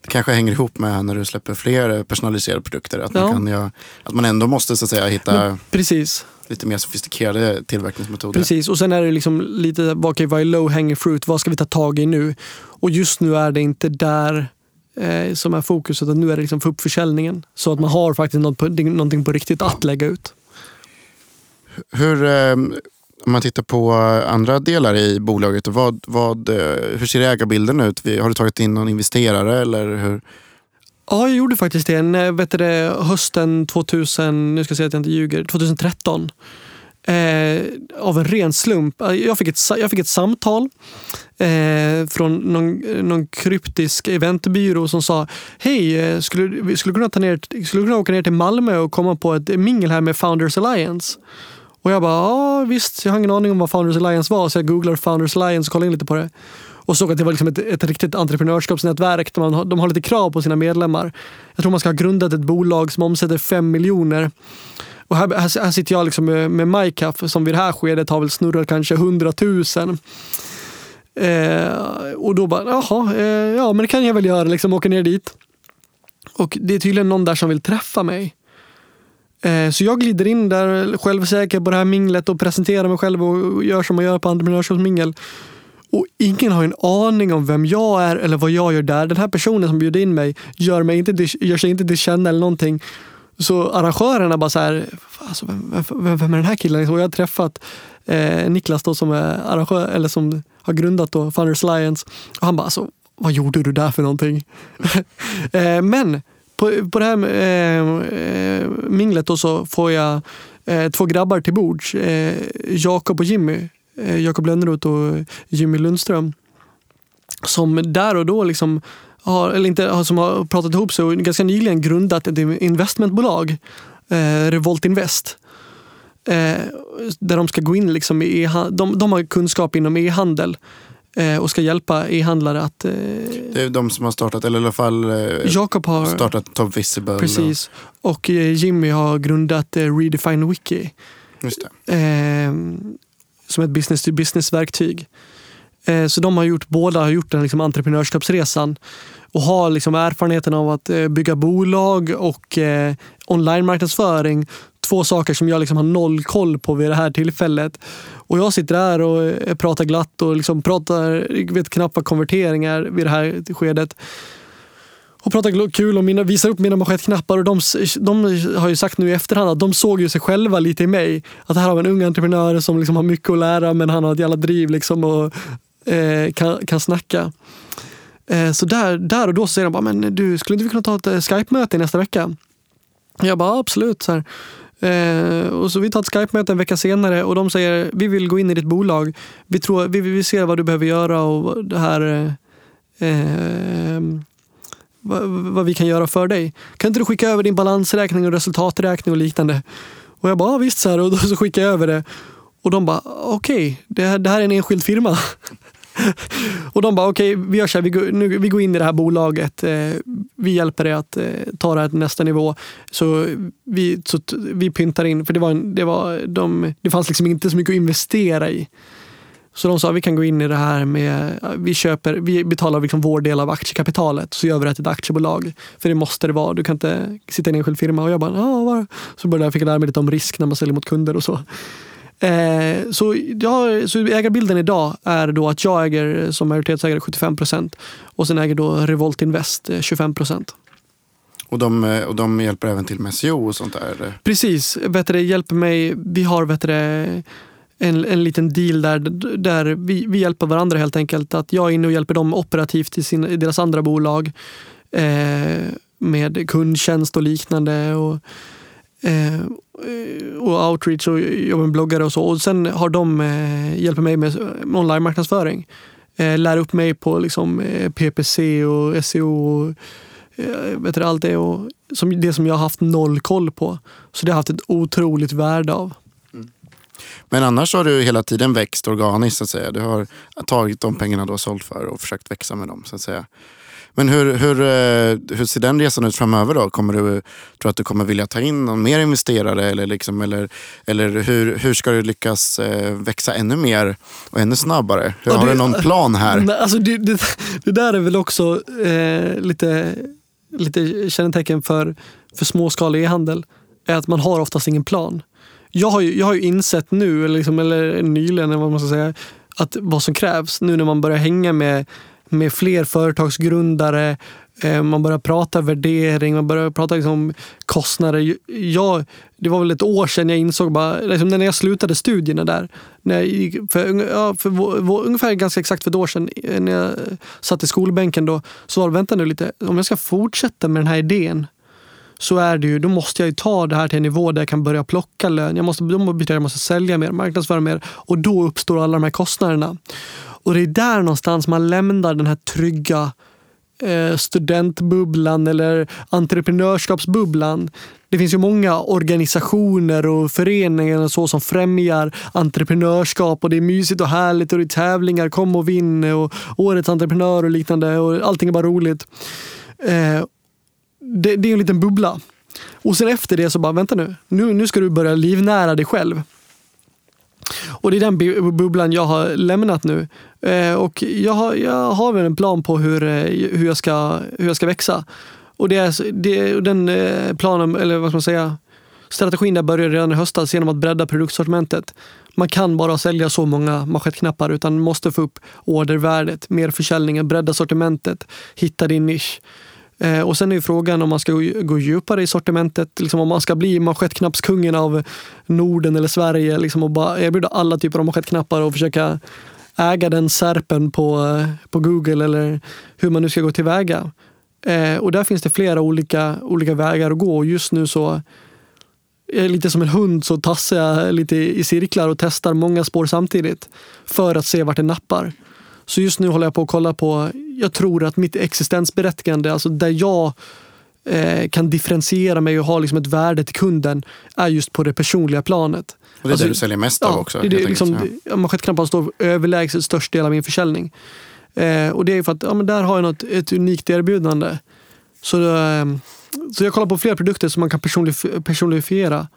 Det kanske hänger ihop med när du släpper fler personaliserade produkter. Att man, Ja. kan, ja, att man ändå måste så att säga, hitta Precis. lite mer sofistikerade tillverkningsmetoder. Precis, och sen är det liksom lite, vad, vad är low hanging fruit? Vad ska vi ta tag i nu? Och just nu är det inte där eh, som är fokus, utan nu är det liksom få upp försäljningen. Så att man har faktiskt något på, någonting på riktigt att lägga ut. Hur, eh, om man tittar på andra delar i bolaget, vad, vad, eh, hur ser ägarbilden ut? Har du tagit in någon investerare? Eller hur? Ja, jag gjorde faktiskt det. En, eh, vet du, hösten 2000, nu ska jag säga att jag inte ljuger, 2013. Eh, av en ren slump. Jag fick ett, jag fick ett samtal eh, från någon, någon kryptisk eventbyrå som sa Hej, skulle skulle kunna, ta ner, skulle du kunna åka ner till Malmö och komma på ett mingel här med Founders Alliance? Och jag bara, ja visst, jag har ingen aning om vad Founders Alliance var så jag googlar Founders Alliance och kollade in lite på det. Och såg att det var liksom ett, ett riktigt entreprenörskapsnätverk där man har, de har lite krav på sina medlemmar. Jag tror man ska ha grundat ett bolag som omsätter 5 miljoner. Och här, här, här sitter jag liksom med, med MyCaf som vid det här skedet har väl snurrat kanske 100 000. Eh, och då bara, jaha, eh, ja men det kan jag väl göra, liksom åka ner dit. Och det är tydligen någon där som vill träffa mig. Eh, så jag glider in där självsäker på det här minglet och presenterar mig själv och gör som man gör på entreprenörskapsmingel. Och ingen har en aning om vem jag är eller vad jag gör där. Den här personen som bjuder in mig gör, mig inte gör sig inte till känna eller någonting. Så arrangörerna bara så här, alltså, vem, vem, vem är den här killen? Och jag har träffat eh, Niklas då, som är arrangör, eller som har grundat då Founders Alliance. Och han bara, alltså, vad gjorde du där för någonting? eh, men på, på det här eh, eh, minglet då så får jag eh, två grabbar till bords. Eh, Jakob och Jimmy. Eh, Jakob Lönnroth och Jimmy Lundström. Som där och då liksom har, eller inte, som har pratat ihop sig och ganska nyligen grundat ett investmentbolag. Eh, Revolt Invest. Eh, där de ska gå in liksom i e de, de har kunskap inom e-handel eh, och ska hjälpa e-handlare att... Eh, Det är de som har startat, eller i alla fall eh, Jakob har... startat Top Visible. Precis. Och eh, Jimmy har grundat eh, Redefine Wiki Och, just det. eh, som ett business-to-business-verktyg. Eh, Eh, så de har gjort, båda har gjort den liksom entreprenörskapsresan och har liksom erfarenheten av att eh, bygga bolag och eh, online-marknadsföring. Två saker som jag liksom har noll koll på vid det här tillfället. Och jag sitter där och eh, pratar glatt och liksom pratar, jag vet knappt vad vid det här skedet och pratar kul och mina, visar upp mina manschettknappar. Och de, de har ju sagt nu i efterhand att de såg ju sig själva lite i mig. Att här har vi en ung entreprenör som liksom har mycket att lära men han har ett jävla driv liksom och eh, kan, kan snacka. Eh, så där, där och då säger de bara, men du skulle inte vi kunna ta ett eh, Skype-möte nästa vecka? Jag bara, absolut. Så här. Eh, och så vi tar ett Skype-möte en vecka senare och de säger, vi vill gå in i ditt bolag. Vi, tror, vi, vi ser vad du behöver göra och det här eh, ehm, vad, vad vi kan göra för dig. Kan inte du skicka över din balansräkning och resultaträkning och liknande? Och jag bara, ja, visst så här. Och då så skickade jag över det. Och de bara, okej, okay, det, det här är en enskild firma. och de bara, okej, okay, vi gör så här, vi går, nu, vi går in i det här bolaget. Eh, vi hjälper dig att eh, ta det här till nästa nivå. Så vi, så vi pyntar in, för det, var en, det, var, de, det fanns liksom inte så mycket att investera i. Så de sa vi kan gå in i det här med, vi, köper, vi betalar liksom vår del av aktiekapitalet så gör vi det till ett aktiebolag. För det måste det vara, du kan inte sitta i en enskild firma. Och jag bara, ja, ah, Så började jag fick lära mig lite om risk när man säljer mot kunder och så. Eh, så, ja, så ägarbilden idag är då att jag äger som majoritetsägare 75 procent och sen äger då Revolt Invest 25 procent. Och de, och de hjälper även till med SEO och sånt där? Precis. Vet du, hjälper mig. Vi har vet du, en, en liten deal där, där vi, vi hjälper varandra helt enkelt. Att jag är inne och hjälper dem operativt i, sin, i deras andra bolag eh, med kundtjänst och liknande. Och, eh, och outreach och jobbar med bloggare och så. Och sen har de eh, hjälper mig med, med online-marknadsföring. Eh, lär upp mig på liksom, eh, PPC och SEO och eh, vet du, allt det. Och som, det som jag har haft noll koll på. Så det har jag haft ett otroligt värde av. Mm. Men annars har du hela tiden växt organiskt så att säga. Du har tagit de pengarna du har sålt för och försökt växa med dem så att säga. Men hur, hur, eh, hur ser den resan ut framöver då? Kommer du, tror du att du kommer vilja ta in någon mer investerare? Eller, liksom, eller, eller hur, hur ska du lyckas eh, växa ännu mer och ännu snabbare? Hur, har du någon plan här? Alltså det, det, det där är väl också eh, lite, lite kännetecken för, för småskalig e-handel. Är att man har oftast ingen plan jag har ju, jag har ju insett nu, liksom, eller nyligen, vad man ska säga, att vad som krävs nu när man börjar hänga med, med fler företagsgrundare, eh, man börjar prata värdering, man börjar prata liksom, kostnader. Jag, det var väl ett år sedan jag insåg, bara, liksom, när jag slutade studierna där, när jag gick, för, ja, för ungefär ganska exakt för ett år sedan, eh, när jag satt i skolbänken då, så var det, vänta nu lite, om jag ska fortsätta med den här idén så är det ju, då måste jag ju ta det här till en nivå där jag kan börja plocka lön. Jag måste, jag måste sälja mer, marknadsföra mer och då uppstår alla de här kostnaderna. Och det är där någonstans man lämnar den här trygga eh, studentbubblan eller entreprenörskapsbubblan. Det finns ju många organisationer och föreningar och så som främjar entreprenörskap och det är mysigt och härligt och det är tävlingar, kom och vinn och årets entreprenör och liknande och allting är bara roligt. Eh, det, det är en liten bubbla. Och sen efter det så bara, vänta nu, nu, nu ska du börja livnära dig själv. Och det är den bubblan jag har lämnat nu. Eh, och jag har, jag har väl en plan på hur, eh, hur, jag, ska, hur jag ska växa. Och det är, det, den eh, planen, eller vad ska man säga, strategin där började redan i höstas genom att bredda produktsortimentet. Man kan bara sälja så många manschettknappar utan måste få upp ordervärdet, mer försäljning, bredda sortimentet, hitta din nisch. Eh, och sen är ju frågan om man ska gå djupare i sortimentet, liksom om man ska bli manschettknappskungen av Norden eller Sverige liksom och bara erbjuda alla typer av manschettknappar och försöka äga den serpen på, eh, på Google eller hur man nu ska gå tillväga. Eh, och där finns det flera olika, olika vägar att gå och just nu så är lite som en hund så tassar jag lite i cirklar och testar många spår samtidigt för att se vart det nappar. Så just nu håller jag på att kolla på, jag tror att mitt existensberättigande, alltså där jag eh, kan differentiera mig och ha liksom ett värde till kunden, är just på det personliga planet. Och det är alltså, det du säljer mest av också? Det, det, liksom, ja. Manschettknapparna står överlägset störst del av min försäljning. Eh, och det är för att ja, men där har jag något, ett unikt erbjudande. Så, eh, så jag kollar på fler produkter som man kan personlif personifiera.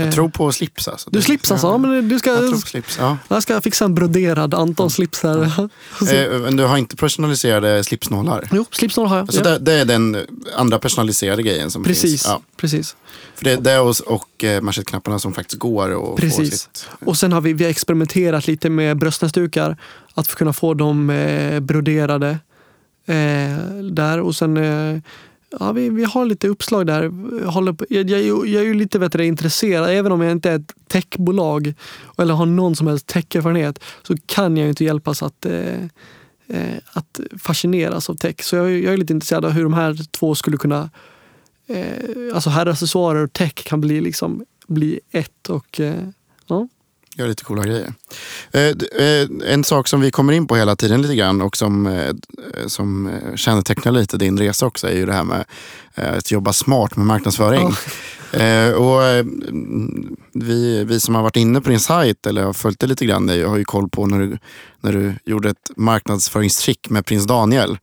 Jag tror på slips alltså. Du slips alltså? Ja, men du ska, jag tror på slips, ja. Jag ska fixa en broderad Anton-slips här. Ja. Eh, men du har inte personaliserade slipsnålar? Jo, slipsnålar har jag. Alltså ja. det, det, är den andra personaliserade grejen som precis, finns? Ja. Precis. För det, det är och, och eh, manschettknapparna som faktiskt går att Precis. få sitt... Och sen har vi, vi har experimenterat lite med bröstnäsdukar. Att kunna få dem eh, broderade. Eh, där och sen eh, ja, vi, vi har lite uppslag där. Håller på, jag, jag, jag är ju lite bättre intresserad, även om jag inte är ett techbolag eller har någon som helst techerfarenhet så kan jag inte hjälpas att, eh, eh, att fascineras av tech. Så jag, jag, är lite intresserad av hur de här två skulle kunna, eh, alltså herraccessoarer och tech kan bli, liksom, bli ett. Och, eh, ja. Gör lite coola grejer. Eh, eh, en sak som vi kommer in på hela tiden lite grann och som, eh, som kännetecknar lite din resa också är ju det här med att jobba smart med marknadsföring. Eh, och, mm, vi, vi som har varit inne på din sajt eller har följt det lite grann eh, har ju koll på när du, när du gjorde ett marknadsföringstrick med prins Daniel.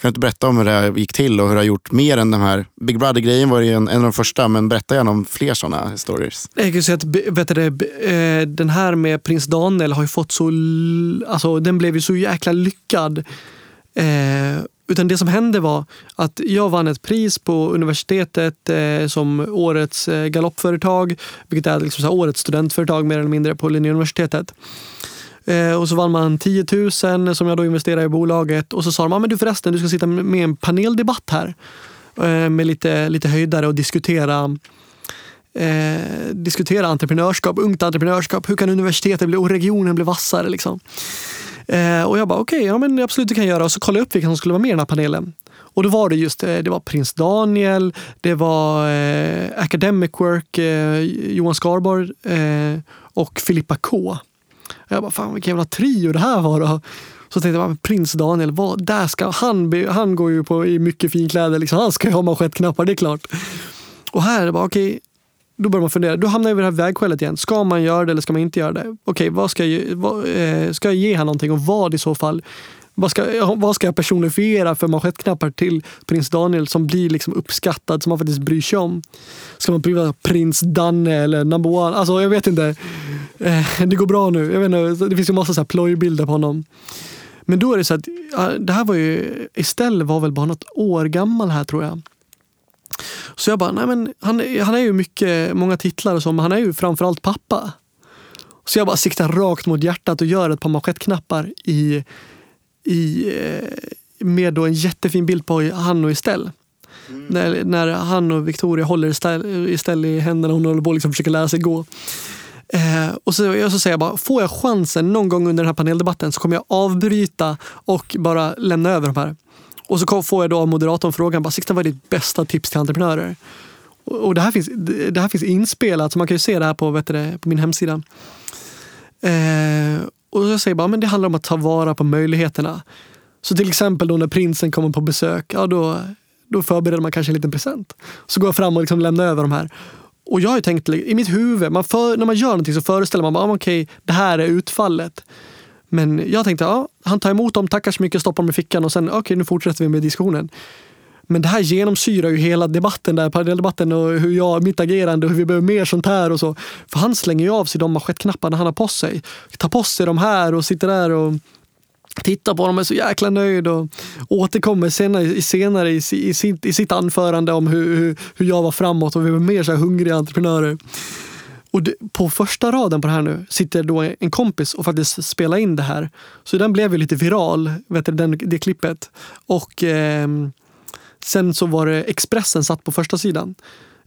Kan du inte berätta om hur det här gick till och hur du har gjort mer än den här Big Brother-grejen var ju en, en av de första, men berätta gärna om fler sådana stories. Jag kan säga att vet du, eh, den här med prins Daniel har ju fått så... Alltså, den blev ju så jäkla lyckad. Eh, utan det som hände var att jag vann ett pris på universitetet eh, som årets eh, galoppföretag, vilket är liksom så här årets studentföretag mer eller mindre på Linnéuniversitetet. Eh, och så vann man 10 000 som jag då investerade i bolaget och så sa de, ah, men du förresten, du ska sitta med i en paneldebatt här eh, med lite, lite höjdare och diskutera eh, diskutera entreprenörskap, ungt entreprenörskap. Hur kan universitetet bli, och regionen bli vassare? Liksom. Eh, och jag bara, okej, ja, men absolut det kan jag göra. Och så kollade jag upp vilka som skulle vara med i den här panelen. Och då var det just eh, det var prins Daniel, det var eh, Academic Work, eh, Johan Skarborg eh, och Filippa K. Jag bara, fan vilken jävla trio det här var då. Så tänkte jag, prins Daniel, vad, där ska, han, be- han går ju på, i mycket finkläder, liksom. han ska ju ha manschettknappar, det är klart. Och här är det bara, okej, då börjar man fundera. Då hamnar jag vid det här vägskälet igen. Ska man göra det eller ska man inte göra det? Okej, vad ska, jag, ge- vad, eh, ska jag ge här någonting och vad i så fall? Vad ska, vad ska jag personifiera för manschettknappar till prins Daniel som blir liksom uppskattad, som man faktiskt bryr sig om? Ska man prova prins Danne eller number one? Alltså jag vet inte. Eh, det går bra nu. Jag vet inte, det finns ju massa så här plojbilder på honom. Men då är det så att det här var ju, Estelle var väl bara något år gammal här tror jag. Så jag bara, nej men han, han är ju mycket, många titlar och så, men han är ju framförallt pappa. Så jag bara siktar rakt mot hjärtat och gör ett par manschettknappar i, i, eh, med då en jättefin bild på han och Estelle. När, när han och Victoria håller Estelle i händerna och hon håller på att liksom försöka lära sig gå. Eh, och så, och så säger jag bara, får jag chansen någon gång under den här paneldebatten så kommer jag avbryta och bara lämna över de här. Och så kom- får jag då av moderatorn frågan, bara, Sixten vad är ditt bästa tips till entreprenörer? Och, och det, här finns, det här finns inspelat, så man kan ju se det här på, vet du, på min hemsida. Eh, och jag säger bara, men det handlar om att ta vara på möjligheterna. Så till exempel då när prinsen kommer på besök, ja då, då förbereder man kanske en liten present. Så går jag fram och liksom lämnar över de här. Och jag har ju tänkt i mitt huvud, man för, när man gör någonting så föreställer man bara, ah, okej, det här är utfallet. Men jag tänkte, ja, han tar emot dem, tackar så mycket, stoppar dem i fickan och sen, okej, nu fortsätter vi med diskussionen. Men det här genomsyrar ju hela debatten, där, paneldebatten och hur jag, mitt agerande och hur vi behöver mer sånt här och så. För han slänger ju av sig de manschettknapparna han har på sig. Tar på sig de här och sitter där och tittar på dem och är så jäkla nöjd och återkommer senare, senare i, i, sitt, i sitt anförande om hur, hur, hur jag var framåt och vi var mer så här hungriga entreprenörer. Och det, på första raden på det här nu sitter då en kompis och faktiskt spelar in det här. Så den blev ju lite viral, vet du, den, det klippet. Och Eh, sen så var det Expressen satt på första sidan.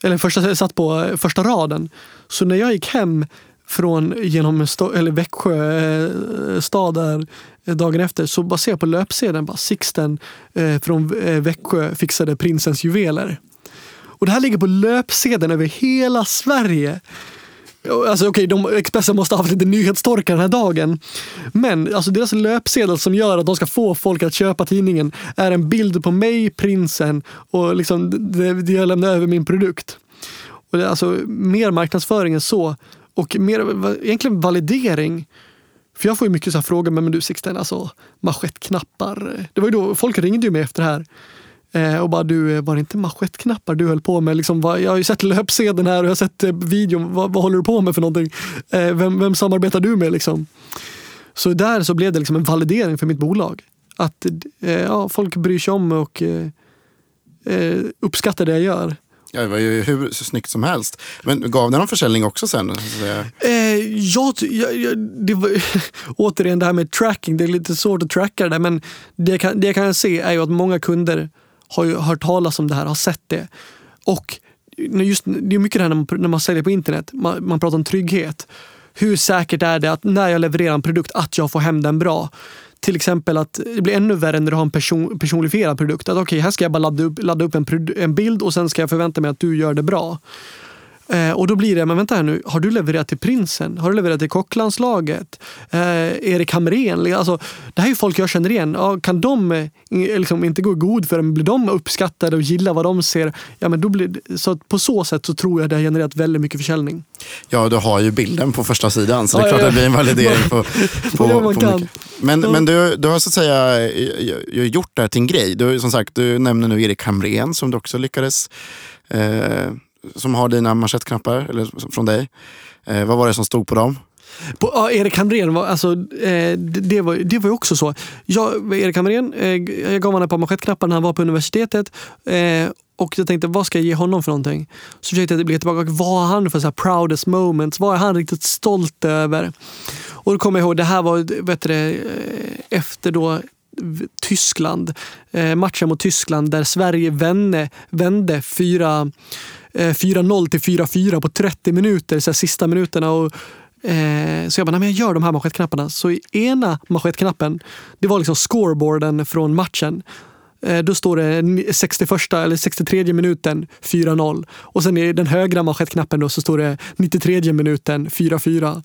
Eller första, satt på eh, första raden. Så när jag gick hem från genom eller Växjö eh, stad där eh, dagen efter så bara ser jag på löpsedeln bara Sixten eh, från eh, Växjö fixade prinsens juveler. Och det här ligger på löpsedeln över hela Sverige. Alltså okej, de, Expressen måste ha haft lite nyhetstorka den här dagen. Men alltså deras löpsedel som gör att de ska få folk att köpa tidningen är en bild på mig, prinsen och liksom det, det jag lämnar över min produkt. Och det alltså mer marknadsföring än så. Och mer, egentligen validering. För jag får ju mycket så här frågor, men du Sixten, alltså manschettknappar. Det var ju då, folk ringde ju mig efter det här. Eh, och bara du, eh, var det inte manschettknappar du höll på med? Liksom, jag har ju sett löpsedeln här och jag har sett eh, videon. Vad, vad håller du på med för någonting? Vem, vem samarbetar du med liksom? Så där så blev det liksom en validering för mitt bolag. Att ja, folk bryr sig om och eh, uppskattar det jag gör. Ja, det var ju hur snyggt som helst. Men gav det någon försäljning också sen? Eh, jag, jag, det var, återigen det här med tracking, det är lite svårt att tracka det där, men det kan, det jag kan se är ju att många kunder har ju hört talas om det här, har sett det. Och just, det är mycket det här när man, när man säljer på internet, man, man pratar om trygghet. Hur säkert är det att när jag levererar en produkt att jag får hem den bra? Till exempel att det blir ännu värre när du har en person, personifierad produkt. Att okej, här ska jag bara ladda upp, ladda upp en, en bild och sen ska jag förvänta mig att du gör det bra. Eh, och då blir det, men vänta här nu, har du levererat till prinsen? Har du levererat till kocklandslaget? Eh, Erik Hamrén? Alltså, det här är ju folk jag känner igen. Ja, kan de eh, liksom inte gå god för dem? Blir de uppskattade och gillar vad de ser? Ja, men då blir, så på så sätt så tror jag det har genererat väldigt mycket försäljning. Ja, du har ju bilden på första sidan så det är Ja, klart ja, att det blir en validering på, på, Ja, på mycket. Men, men du, du har så att säga eh, gjort det här till en grej. Du, som sagt, du nämner nu Erik Hamrén som du också lyckades eh, som har dina manschettknappar eller, från dig. Eh, vad var det som stod på dem? På, ja, Erik Hamrén, var, alltså, eh, det, det, var, det var ju också så. Jag, Erik Hamrén, eh, jag gav honom ett par manschettknappar när han var på universitetet. Eh, och jag tänkte, vad ska jag ge honom för någonting? Så försökte jag blicka tillbaka. Vad har han för så här proudest moments? Vad är han riktigt stolt över? Och då kommer jag ihåg, det här var vet du, eh, efter då Tyskland, eh, matchen mot Tyskland där Sverige vände, vände fyra, Eh, 4-0 till 4-4 på 30 minuter, så här, sista minuterna. Och, eh, så jag bara, nej, men jag gör de här manschettknapparna. Så i ena manschettknappen, det var liksom scoreboarden från matchen. Eh, Då står det 61 eller 63 minuten 4-0. Och sen i den högra manschettknappen då så står det 93 minuten 4-4.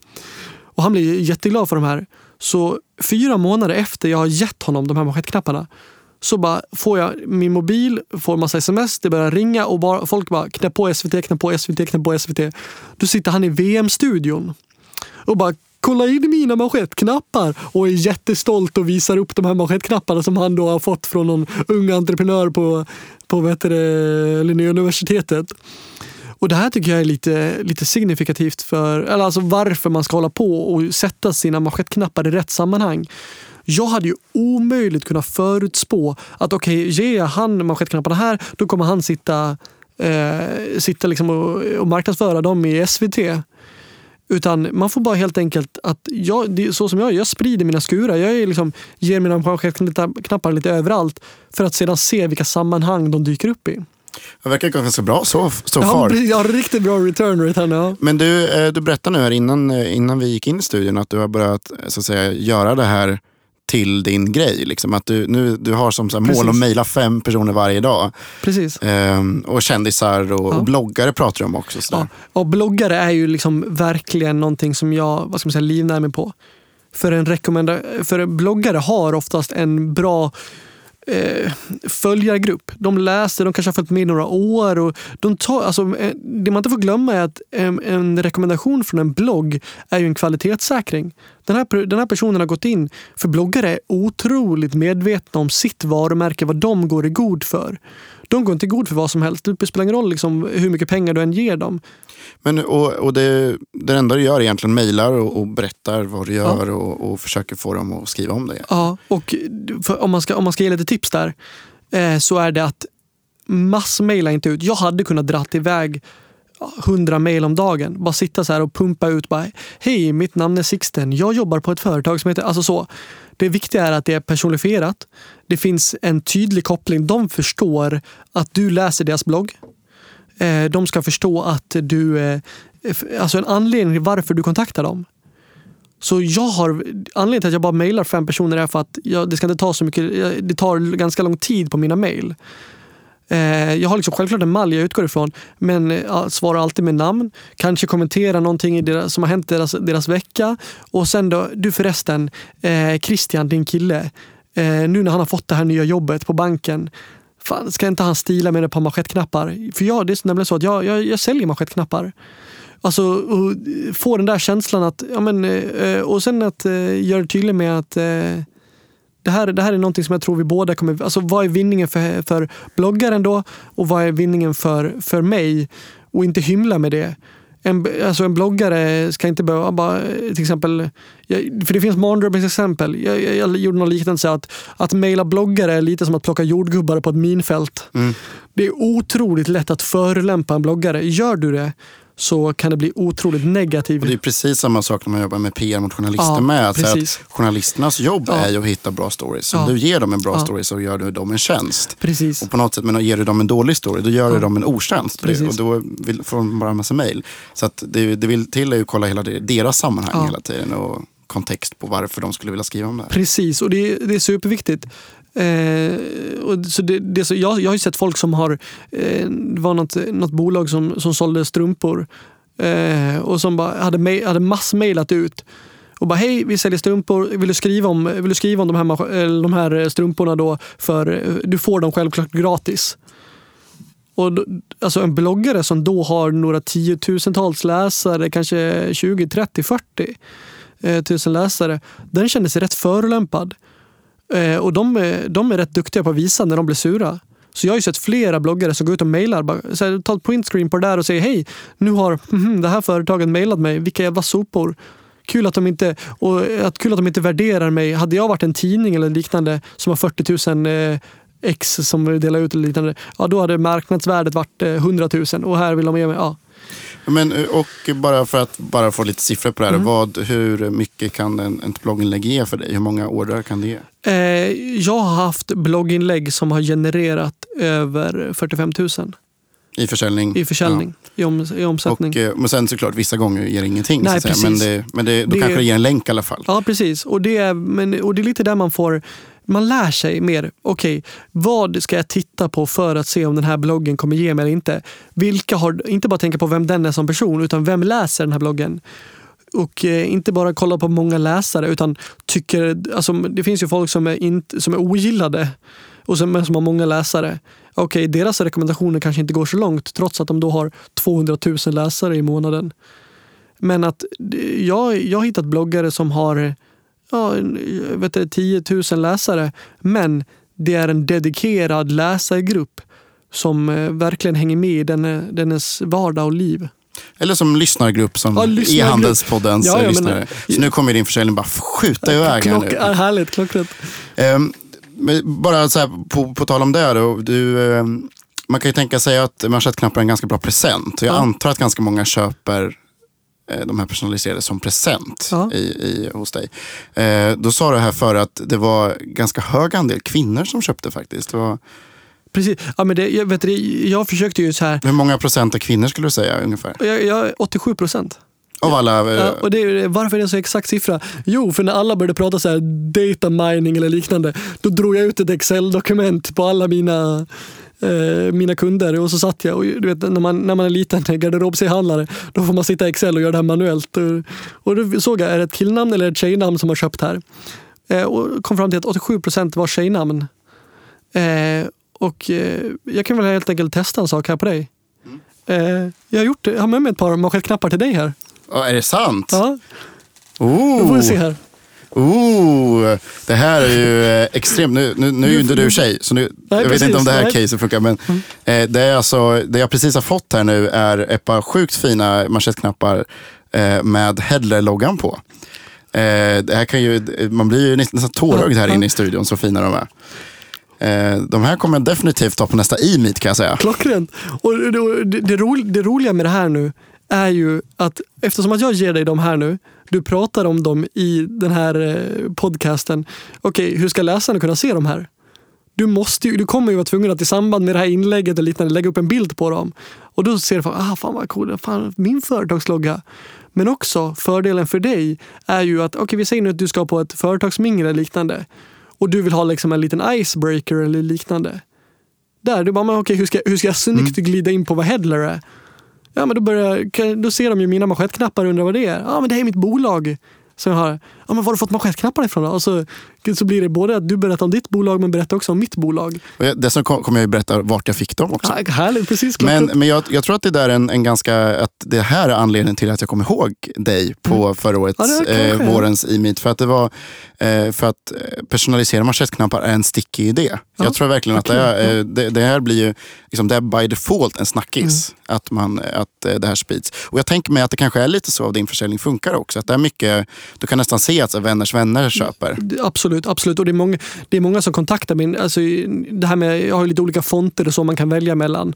Och han blir jätteglad för de här. Så fyra månader efter jag har gett honom de här manschettknapparna så bara får jag min mobil, får massa sms, det börjar ringa och bara, folk bara knä på SVT, knä på SVT, knä på SVT. Då sitter han i VM-studion och bara kolla in mina manschettknappar och är jättestolt och visar upp de här manschettknapparna som han då har fått från någon ung entreprenör på, på det, Linnéuniversitetet. Och det här tycker jag är lite, lite signifikativt för eller alltså varför man ska hålla på och sätta sina manschettknappar i rätt sammanhang. Jag hade ju omöjligt kunnat förutspå att okej, okay, ger han manschettknapparna här, då kommer han sitta, eh, sitta liksom och, och marknadsföra dem i SVT. Utan man får bara helt enkelt att jag, så som jag är, jag sprider mina skurar. Jag är liksom, ger mina manschettknappar lite överallt för att sedan se vilka sammanhang de dyker upp i. Det verkar ganska bra så, har, far. jag har riktigt bra return rate här nu. Ja. Men du, eh, du berättade nu här innan, eh, innan vi gick in i studion att du har börjat eh, så att säga, göra det här till din grej. Liksom. Att du, nu, du har som så här, mål att mejla fem personer varje dag. Precis. Ehm, och kändisar och, Ja. och bloggare pratar du om också. Så Ja, och bloggare är ju liksom verkligen någonting som jag vad ska man säga, livnär mig på. För en, rekommenda- för en bloggare har oftast en bra eh, följargrupp. De läser, de kanske har följt med i några år. Och de tar, alltså, eh, det man inte får glömma är att en, en rekommendation från en blogg är ju en kvalitetssäkring. Den här, den här personen har gått in, för bloggare är otroligt medvetna om sitt varumärke, vad de går i god för. De går inte god för vad som helst. Det spelar ingen roll liksom, hur mycket pengar du än ger dem. Men, och, och det, det enda du gör är egentligen mejlar och, och berättar vad du gör och, och försöker få dem att skriva om det. Ja, och om, man ska, om man ska ge lite tips där eh, så är det att massmaila inte ut. Jag hade kunnat dra iväg ja, 100 mejl om dagen. Bara sitta så här och pumpa ut. Bara, Hej, mitt namn är Sixten. Jag jobbar på ett företag som heter... Alltså så. Det viktiga är att det är personifierat. Det finns en tydlig koppling. De förstår att du läser deras blogg. Eh, de ska förstå att du... Eh, alltså en anledning till varför du kontaktar dem. Så jag har, anledningen till att jag bara mejlar fem personer är för att jag, det ska inte ta så mycket, det tar ganska lång tid på mina mejl. Eh, jag har liksom självklart en mall jag utgår ifrån, men eh, svarar alltid med namn. Kanske kommentera någonting i deras, som har hänt deras, deras vecka. Och sen då, du förresten, eh, Christian, din kille. Eh, nu när han har fått det här nya jobbet på banken. Fan, ska inte han stila med ett par manschettknappar? För jag, det är nämligen så att jag, jag, jag säljer manschettknappar. Alltså eh, få den där känslan att, ja men, eh, och sen att eh, göra det tydligt med att eh, det här, det här är någonting som jag tror vi båda kommer... Alltså vad är vinningen för, för bloggaren då? Och vad är vinningen för, för mig? Och inte hymla med det. En, alltså en bloggare ska inte behöva bara, till exempel, jag, för det finns mardrömsexempel. Jag, jag, jag gjorde någon liknelse att, att mejla bloggare är lite som att plocka jordgubbar på ett minfält. Mm. Det är otroligt lätt att förolämpa en bloggare. Gör du det så kan det bli otroligt negativt. Det är precis samma sak när man jobbar med PR mot journalister Ja, med. Att precis. att journalisternas jobb Ja. är ju att hitta bra stories. Om Ja. du ger dem en bra Ja. story så gör du dem en tjänst. Precis. Och på något sätt, men ger du dem en dålig story, då gör du dem en otjänst. Precis. Och då vill, får de bara en massa mejl. Så att det, det vill till är ju att kolla hela deras sammanhang hela tiden och kontext på varför de skulle vilja skriva om det här. Precis, och det, det är superviktigt. Eh, och så det, det, så jag, jag har ju sett folk som har, eh, det var något, något bolag som, som sålde strumpor eh, och som bara hade, ma- hade massmailat ut och bara hej, vi säljer strumpor, vill du skriva om, vill du skriva om de, här, de här eh, strumporna då? För eh, du får dem självklart gratis. Och då, alltså en bloggare som då har några tiotusentals läsare, kanske 20, 30, 40 eh, tusen läsare, den känner sig rätt förolämpad. Eh, och de, är- de är rätt duktiga på att visa när de blir sura. Så jag har ju sett flera bloggare som går ut och mejlar. bara, så här, Ta ett printscreen på det där och säger hej, nu har mhm, det här företaget mejlat mig. Vilka jävla sopor. Kul att, de inte, och att, kul att de inte värderar mig. Hade jag varit en tidning eller liknande som har 40 000 eh, ex som delar ut eller liknande, ja, då hade marknadsvärdet varit eh, 100 000 och här vill de ge mig, ja. Men, eh, och bara för att bara få lite siffror på det här. Mm. Vad, hur mycket kan en, ett blogginlägg ge för dig? Hur många ordrar kan det ge? Eh, jag har haft blogginlägg som har genererat över 45 000 I försäljning? i försäljning, i, om, i Ja. omsättning. Och, eh, men sen såklart, vissa gånger ger det ingenting. Nej, säga. Men, precis. det, men det, då Det- kanske det ger en länk i alla fall. Ja, precis. Och det, är, men, och det är lite där man får man lär sig mer. Okej, vad ska jag titta på för att se om den här bloggen kommer ge mig eller inte? Vilka har, inte bara tänka på vem den är som person, utan vem läser den här bloggen? Och eh, inte bara kollar på många läsare, utan tycker... Alltså, det finns ju folk som är, in, som är ogillade och som, men som har många läsare. Okej, deras rekommendationer kanske inte går så långt trots att de då har 200 000 läsare i månaden. Men att jag, jag har hittat bloggare som har ja, vet du, 10 000 läsare. Men det är en dedikerad läsargrupp som eh, verkligen hänger med i dennes vardag och liv. Eller som lyssnargrupp som Ja, lyssnargrupp. e-handelspoddens Ja, ja, men- lyssnare. Så nu kommer din försäljning bara skjuta iväg här Klock, nu. ja, härligt, klockrent. Men bara så här, på, på tal om det, då, du, ehm, man kan ju tänka sig att manschettknappar är en ganska bra present. Jag Ja. antar att ganska många köper eh, de här personaliserade som present Ja. i, i, hos dig. Eh, då sa du här för att det var ganska hög andel kvinnor som köpte faktiskt. Det var, Precis. Ja, men det, jag, vet det, jag försökte ju så här. hur många procent är kvinnor skulle du säga ungefär? Jag, jag, 87 procent. Av alla? eh, Ja, och det, varför är det en så exakt siffra? Jo, för när alla började prata så här data mining eller liknande, då drog jag ut ett Excel-dokument på alla mina eh, mina kunder och så satt jag och du vet när man, när man är liten garderobshandlare då får man sitta i Excel och göra det här manuellt. Och, och då såg jag, är det ett killnamn eller ett tjejnamn som har köpt här? Eh, och kom fram till att 87 procent var tjejnamn. Eh, och eh, jag kan väl helt enkelt testa en sak här på dig. Eh, jag har gjort. Jag har med mig ett par manschettknappar till dig här. ja, är det sant? Ja, Oh. då får vi se här. Oh, det här är ju eh, extremt. Nu, nu, nu är ju inte du tjej, så nu, jag vet precis. inte om det här Nej. caset funkar. Men eh, det, är alltså, det jag precis har fått här nu är ett par sjukt fina manschettknappar eh, med Headler-loggan på. Eh, det här kan ju, man blir ju nästan tårögd här inne i studion, så fina de är. Eh, de här kommer jag definitivt ta på nästa e-meet kan jag säga. Klockrent. Och det, det, det, ro, det roliga med det här nu är ju att eftersom att jag ger dig de här nu, du pratar om dem i den här eh, podcasten. Okej, hur ska läsarna kunna se de här? Du, måste ju, du kommer ju vara tvungen att i samband med det här inlägget och liknande lägga upp en bild på dem. Och då ser du, ah, fan vad cool, fan, min företagslogga. Men också fördelen för dig är ju att, okej vi säger nu att du ska på ett företagsmingel eller liknande. Och du vill ha liksom en liten icebreaker eller liknande. Där, du bara, men okej hur ska, hur ska jag snyggt glida in på vad Headler är? Ja men då, börjar, då ser de ju mina manschettknappar och undrar vad det är. Ja men det här är mitt bolag. Som jag har. Ja men var har du fått manschettknappar ifrån då? Och så, så blir det både att du berättar om ditt bolag men berättar också om mitt bolag. Dessutom kom- kommer jag ju berätta vart jag fick dem också. Ja, härligt, precis. Men, men jag, jag tror att det där är en, en ganska, att det här är anledningen till att jag kommer ihåg dig på förra årets, Mm. Ja, eh, vårens e-meet. För att det var, eh, för att eh, personalisera manschettknappar är en stickig idé. Ja, Jag tror verkligen att det, är, eh, det, det här blir ju, liksom, det är by default en snackis. Mm. Att, man, att eh, det här sprids. Och jag tänker mig att det kanske är lite så av din försäljning funkar också. Att det är mycket, du kan nästan se att så, vänners vänner köper. Det- Absolut, absolut. Och det är många, det är många som kontaktar mig. Alltså, det här med, jag har lite olika fonter och så man kan välja mellan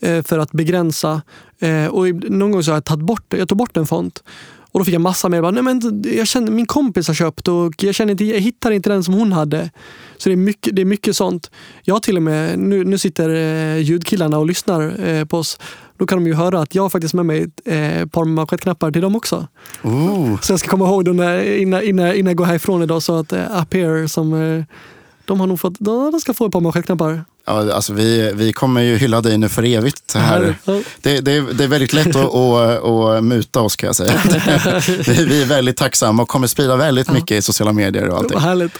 eh, för att begränsa. Eh, och någon gång så har jag tagit bort, jag tog bort en font. Och då fick jag massa med. Nej, men jag känner, min kompis har köpt och jag, känner inte, jag hittar inte den som hon hade. Så det är mycket, det är mycket sånt. Jag till och med, nu, nu sitter eh, ljudkillarna och lyssnar eh, på oss. Då kan de ju höra att jag har faktiskt med mig eh, ett par manschettknappar till dem också. Ooh. Så jag ska komma ihåg det när, innan, innan, innan jag går härifrån idag så att eh, Appear som, eh, De har nog fått, de ska få ett par manschettknappar. Ja, alltså vi, vi kommer ju hylla dig nu för evigt. Här. Det, det, det är väldigt lätt att, att, att muta oss kan jag säga. vi, vi är väldigt tacksamma och kommer sprida väldigt mycket i sociala medier och allting. Härligt.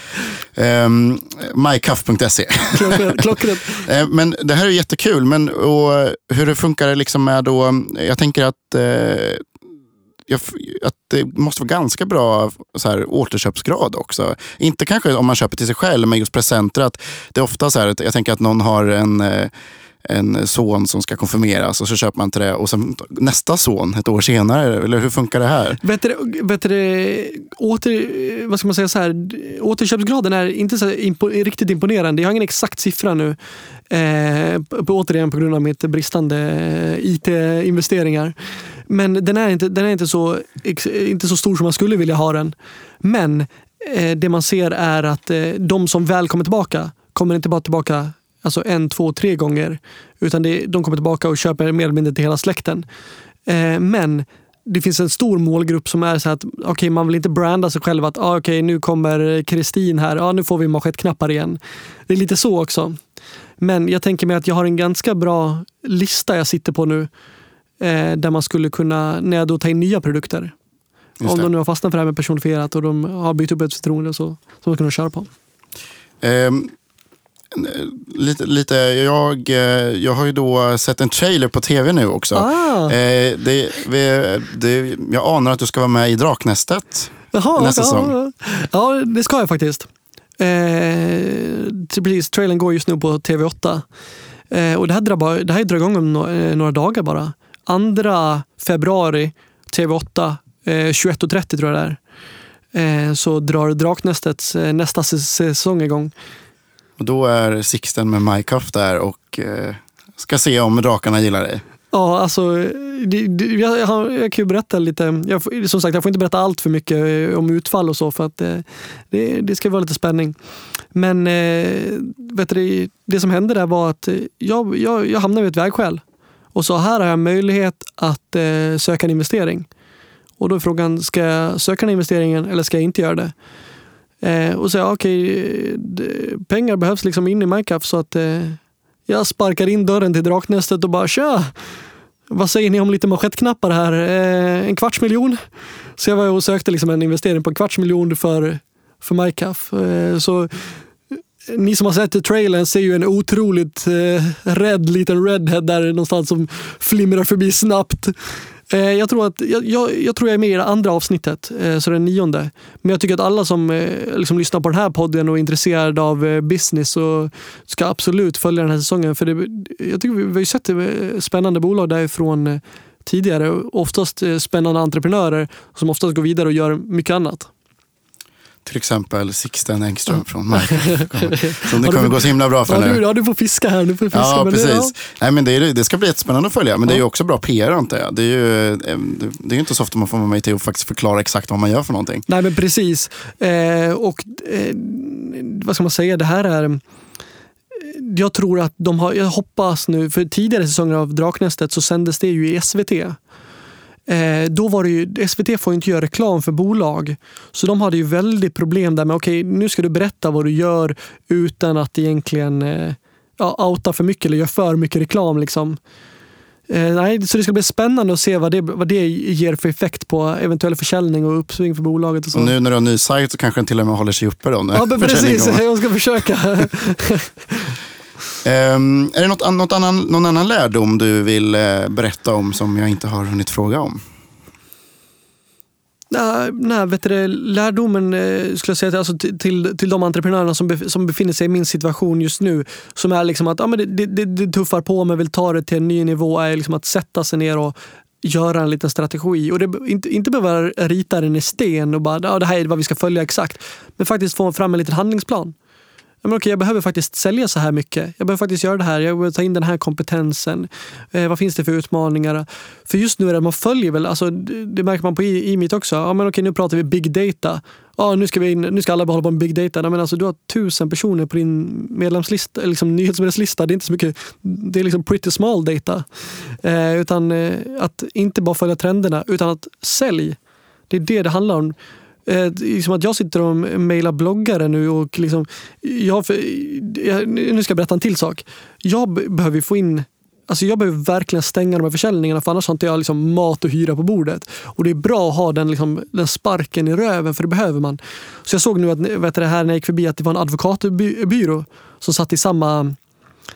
Um, mycuff.se Klockrent. klockrent. Eh, Men det här är jättekul. Men och hur det funkar liksom med då, jag tänker att, eh, jag, att det måste vara ganska bra så här, återköpsgrad också. Inte kanske om man köper till sig själv, men just presenter. Att det är ofta så här, att jag tänker att någon har en eh, en son som ska konfirmeras och så köper man till det och sen nästa son ett år senare. Eller hur funkar det här? Vet du, vet du, åter, vad ska man säga så här, återköpsgraden är inte så impo, riktigt imponerande. Jag har ingen exakt siffra nu. Eh, på, återigen på grund av mitt bristande eh, IT-investeringar. Men den är, inte, den är inte, så, inte så stor som man skulle vilja ha den. Men eh, det man ser är att eh, de som väl kommer tillbaka kommer inte bara tillbaka alltså en, två, tre gånger. Utan det, de kommer tillbaka och köper mer eller mindre till hela släkten. Eh, men det finns en stor målgrupp som är så att okay, man vill inte branda sig själv att ah, okay, nu kommer Kristin här, ah, nu får vi manschettknappar igen. Det är lite så också. Men jag tänker mig att jag har en ganska bra lista jag sitter på nu. Eh, där man skulle kunna, när jag då tar in nya produkter. Om de nu har fastnat för det här med personifierat och de har byggt upp ett förtroende så, så man kunna köra på. Ehm, lite, lite, jag, eh, jag har ju då sett en trailer på tv nu också. Ah, Eh, det, vi, det, jag anar att du ska vara med i Draknästet. Jaha, nästa ja, säsong. ja. det ska jag faktiskt. Eh, precis, trailern går just nu på TV8. Eh, och det här, drar bara, det här drar igång om no- eh, några dagar bara. 2 februari, TV8, eh, 21.30 tror jag det är. Eh, så drar Draknästets eh, nästa säs- säsong igång. Och då är Sixten med Mycuff där och eh, ska se om drakarna gillar dig. Ja, alltså, det, det, jag, jag, jag kan ju berätta lite. Jag, som sagt, jag får inte berätta allt för mycket eh, om utfall och så för att eh, det, det ska vara lite spänning. Men vet du, det, som hände där var att jag, jag, jag hamnade vid ett vägskäl och så här har jag möjlighet att eh, söka en investering. Och då är frågan, ska jag söka den investeringen eller ska jag inte göra det? Eh, och så okej, okay, pengar behövs liksom in i MyCap så att eh, jag sparkar in dörren till Draknästet och bara tja! Vad säger ni om lite manschettknappar här? Eh, en kvarts miljon? Så jag var och sökte liksom en investering på en kvarts miljon för, för MyCaf. Eh, så ni som har sett trailern ser ju en otroligt eh, rädd liten redhead där någonstans som flimrar förbi snabbt. Eh, jag, tror att, jag, jag, jag tror jag är med i det andra avsnittet, eh, så det är nionde. Men jag tycker att alla som eh, liksom lyssnar på den här podden och är intresserade av eh, business så ska absolut följa den här säsongen. För det, jag tycker vi, vi har ju sett eh, spännande bolag därifrån eh, tidigare. Oftast eh, spännande entreprenörer som oftast går vidare och gör mycket annat. Till exempel Sixten Engström från Mycuff. Som det Ja, kommer gå så himla bra för Ja, nu. ja, du får fiska här. Du får fiska, Ja, men det- precis. Nej, men det, är, det ska bli jättespännande att följa. Men det är ju Ja. också bra PR antar jag. Det är ju eh, det är ju inte så ofta man får vara med till att faktiskt förklara exakt vad man gör för någonting. Nej men precis. Eh, och eh, vad ska man säga, det här är jag tror att de har, jag hoppas nu, för tidigare säsonger av Draknästet så sändes det ju i SVT. Eh, då var det ju, SVT får ju inte göra reklam för bolag. Så de hade ju väldigt problem där med, okej nu ska du berätta vad du gör utan att egentligen eh, ja, outa för mycket eller göra för mycket reklam. Liksom. Eh, nej, så det ska bli spännande att se vad det, vad det ger för effekt på eventuell försäljning och uppsving för bolaget. Och så. Och nu när du har en ny sajt så kanske den till och med håller sig uppe då. Ja, precis. Jag ska försöka. Um, är det något, något annan, någon annan lärdom du vill uh, berätta om som jag inte har hunnit fråga om? nej, nej, vet du, lärdomen eh, skulle jag säga till, alltså, till, till, till de entreprenörerna som, bef- som befinner sig i min situation just nu. Som är liksom att ja, men det, det, det, tuffar på men vill ta det till en ny nivå. är liksom att sätta sig ner och göra en liten strategi. Och det, inte, inte behöva rita den i sten och bara ja, det här är vad vi ska följa exakt. Men faktiskt få fram en liten handlingsplan. Men okej, jag behöver faktiskt sälja så här mycket. Jag behöver faktiskt göra det här. Jag behöver ta in den här kompetensen. Eh, vad finns det för utmaningar? För just nu är det att man följer väl, alltså, det, märker man på e-meet också. Ja, men okej, nu pratar vi big data. Ja, nu, ska vi in, nu ska alla hålla på med big data. Ja, men alltså, du har tusen personer på din medlemslista, liksom nyhetsmedlemslista. Det är inte så mycket, det är liksom pretty small data. Eh, utan eh, att inte bara följa trenderna, utan att sälj. Det är det det handlar om. Eh, liksom att jag sitter och mejlar bloggare nu och liksom, jag, jag, nu ska jag berätta en till sak. Jag behöver få in Alltså jag behöver verkligen stänga de här försäljningarna för annars har inte jag liksom mat och hyra på bordet. Och det är bra att ha den, liksom, den sparken i röven för det behöver man. Så jag såg nu att, vet du, här när jag gick förbi att det var en advokatbyrå som satt i samma,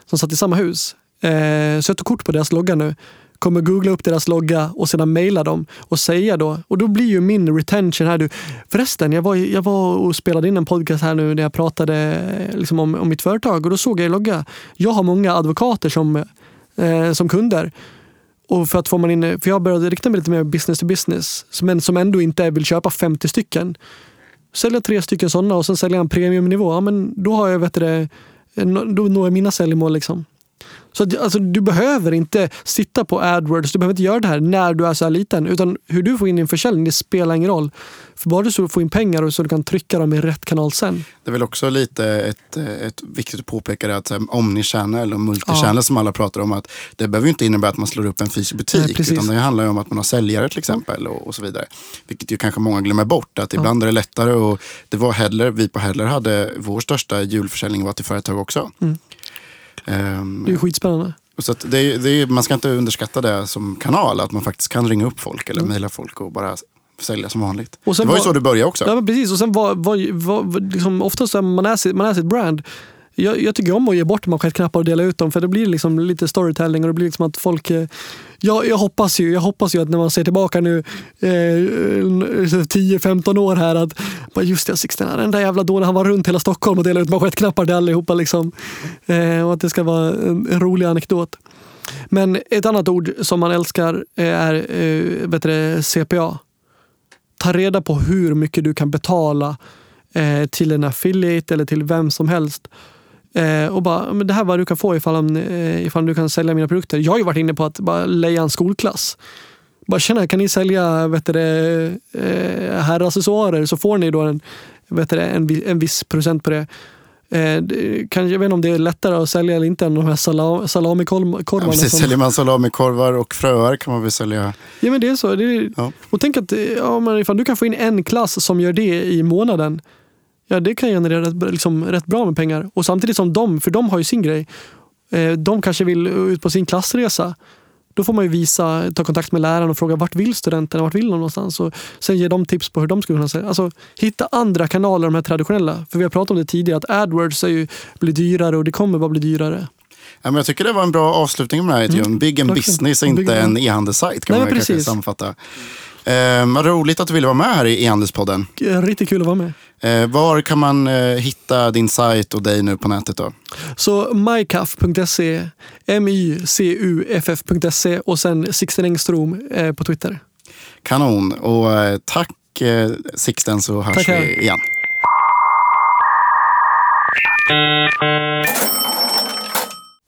som satt i samma hus. Eh, så jag tog kort på deras logga nu kommer googla upp deras logga och sedan mejla dem och säga då. Och då blir ju min retention här. Du, förresten, jag var, jag var och spelade in en podcast här nu när jag pratade eh, liksom om, om mitt företag och då såg jag i logga. Jag har många advokater som, eh, som kunder. Och för att få man in, för jag började rikta mig lite mer business to business, men som ändå inte vill köpa 50 stycken. Sälja tre stycken sådana och sen sälja en premiumnivå. Ja, men då har jag, vet du, eh, då når jag mina säljmål. Liksom. Så att, alltså, du behöver inte sitta på AdWords, du behöver inte göra det här när du är så här liten. Utan hur du får in din försäljning, det spelar ingen roll. För bara du får in pengar och så du kan trycka dem i rätt kanal sen. Det är väl också lite ett, ett viktigt att påpeka att omnichannel och multichannel ja. som alla pratar om. att Det behöver inte innebära att man slår upp en fysisk butik. Nej, utan det handlar om att man har säljare till exempel och, och, så vidare. Vilket ju kanske många glömmer bort. Att ibland ja. är det lättare. Och det var Hedler, vi på Hedler hade vår största julförsäljning var till företag också. Mm. Um, det är skitspännande. Så det, det, man ska inte underskatta det som kanal, att man faktiskt kan ringa upp folk eller mm. mejla folk och bara sälja som vanligt. det var, var ju så det började också. Ja, precis. Och sen var, var, var, liksom, oftast är man är, sitt, man är sitt brand. Jag, jag, tycker om att ge bort manschettknappar och dela ut dem för det blir liksom lite storytelling och det blir liksom att folk eh, jag, jag, hoppas ju, jag hoppas ju att när man ser tillbaka nu eh, 10-15 år här att bara just det, Sixten, den där jävla dåren, han var runt hela Stockholm och delade ut manschettknappar till allihopa. Liksom. Eh, och att det ska vara en, en, rolig anekdot. Men ett annat ord som man älskar eh, är eh, vet du, CPA. Ta reda på hur mycket du kan betala eh, till en affiliate eller till vem som helst Eh, och bara, men det här är vad du kan få ifall, eh, ifall du kan sälja mina produkter. Jag har ju varit inne på att bara leja en skolklass. Bara känna, kan ni sälja vet du, eh, herraccessoarer så får ni då en, vet du, en, en viss procent på det. Eh, kan, jag vet inte om det är lättare att sälja eller inte än de här salam, salamikorvarna. Ja, precis, som... Säljer man salamikorvar och fröer kan man väl sälja. Ja men det är så. Det är... Ja. Och tänk att ja, men ifall du kan få in en klass som gör det i månaden ja, det kan generera rätt, liksom, rätt bra med pengar. Och samtidigt som de, för de har ju sin grej, eh, de kanske vill ut på sin klassresa. Då får man ju visa, ta kontakt med läraren och fråga vart vill studenterna, vart vill de någonstans? Och sen ge dem tips på hur de skulle kunna säga. Alltså, hitta andra kanaler, de här traditionella. För vi har pratat om det tidigare, att AdWords är ju, blir dyrare och det kommer bara bli dyrare. Ja, men jag tycker det var en bra avslutning med det här. Mm. Big and business, inte en e-handelssajt kan Nej, man kanske sammanfatta. Eh, vad roligt att du ville vara med här i e-handelspodden. Riktigt kul att vara med. Eh, var kan man eh, hitta din sajt och dig nu på nätet då? Så mycuff.se, mycuff.se och sen Sixten Engström eh, på Twitter. Kanon och eh, tack eh, Sixten så hörs tack, vi igen.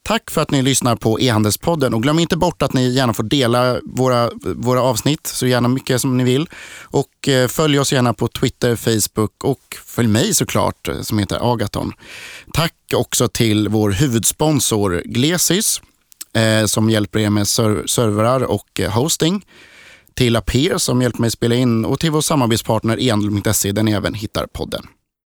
Tack för att ni lyssnar på e-handelspodden och glöm inte bort att ni gärna får dela våra, våra avsnitt så gärna mycket som ni vill. Och eh, följ oss gärna på Twitter, Facebook och följ mig såklart eh, som heter Agaton. Tack också till vår huvudsponsor Glesys eh, som hjälper er med ser servrar och eh, hosting. Till Aper som hjälper mig spela in och till vår samarbetspartner e-handel.se där ni även hittar podden.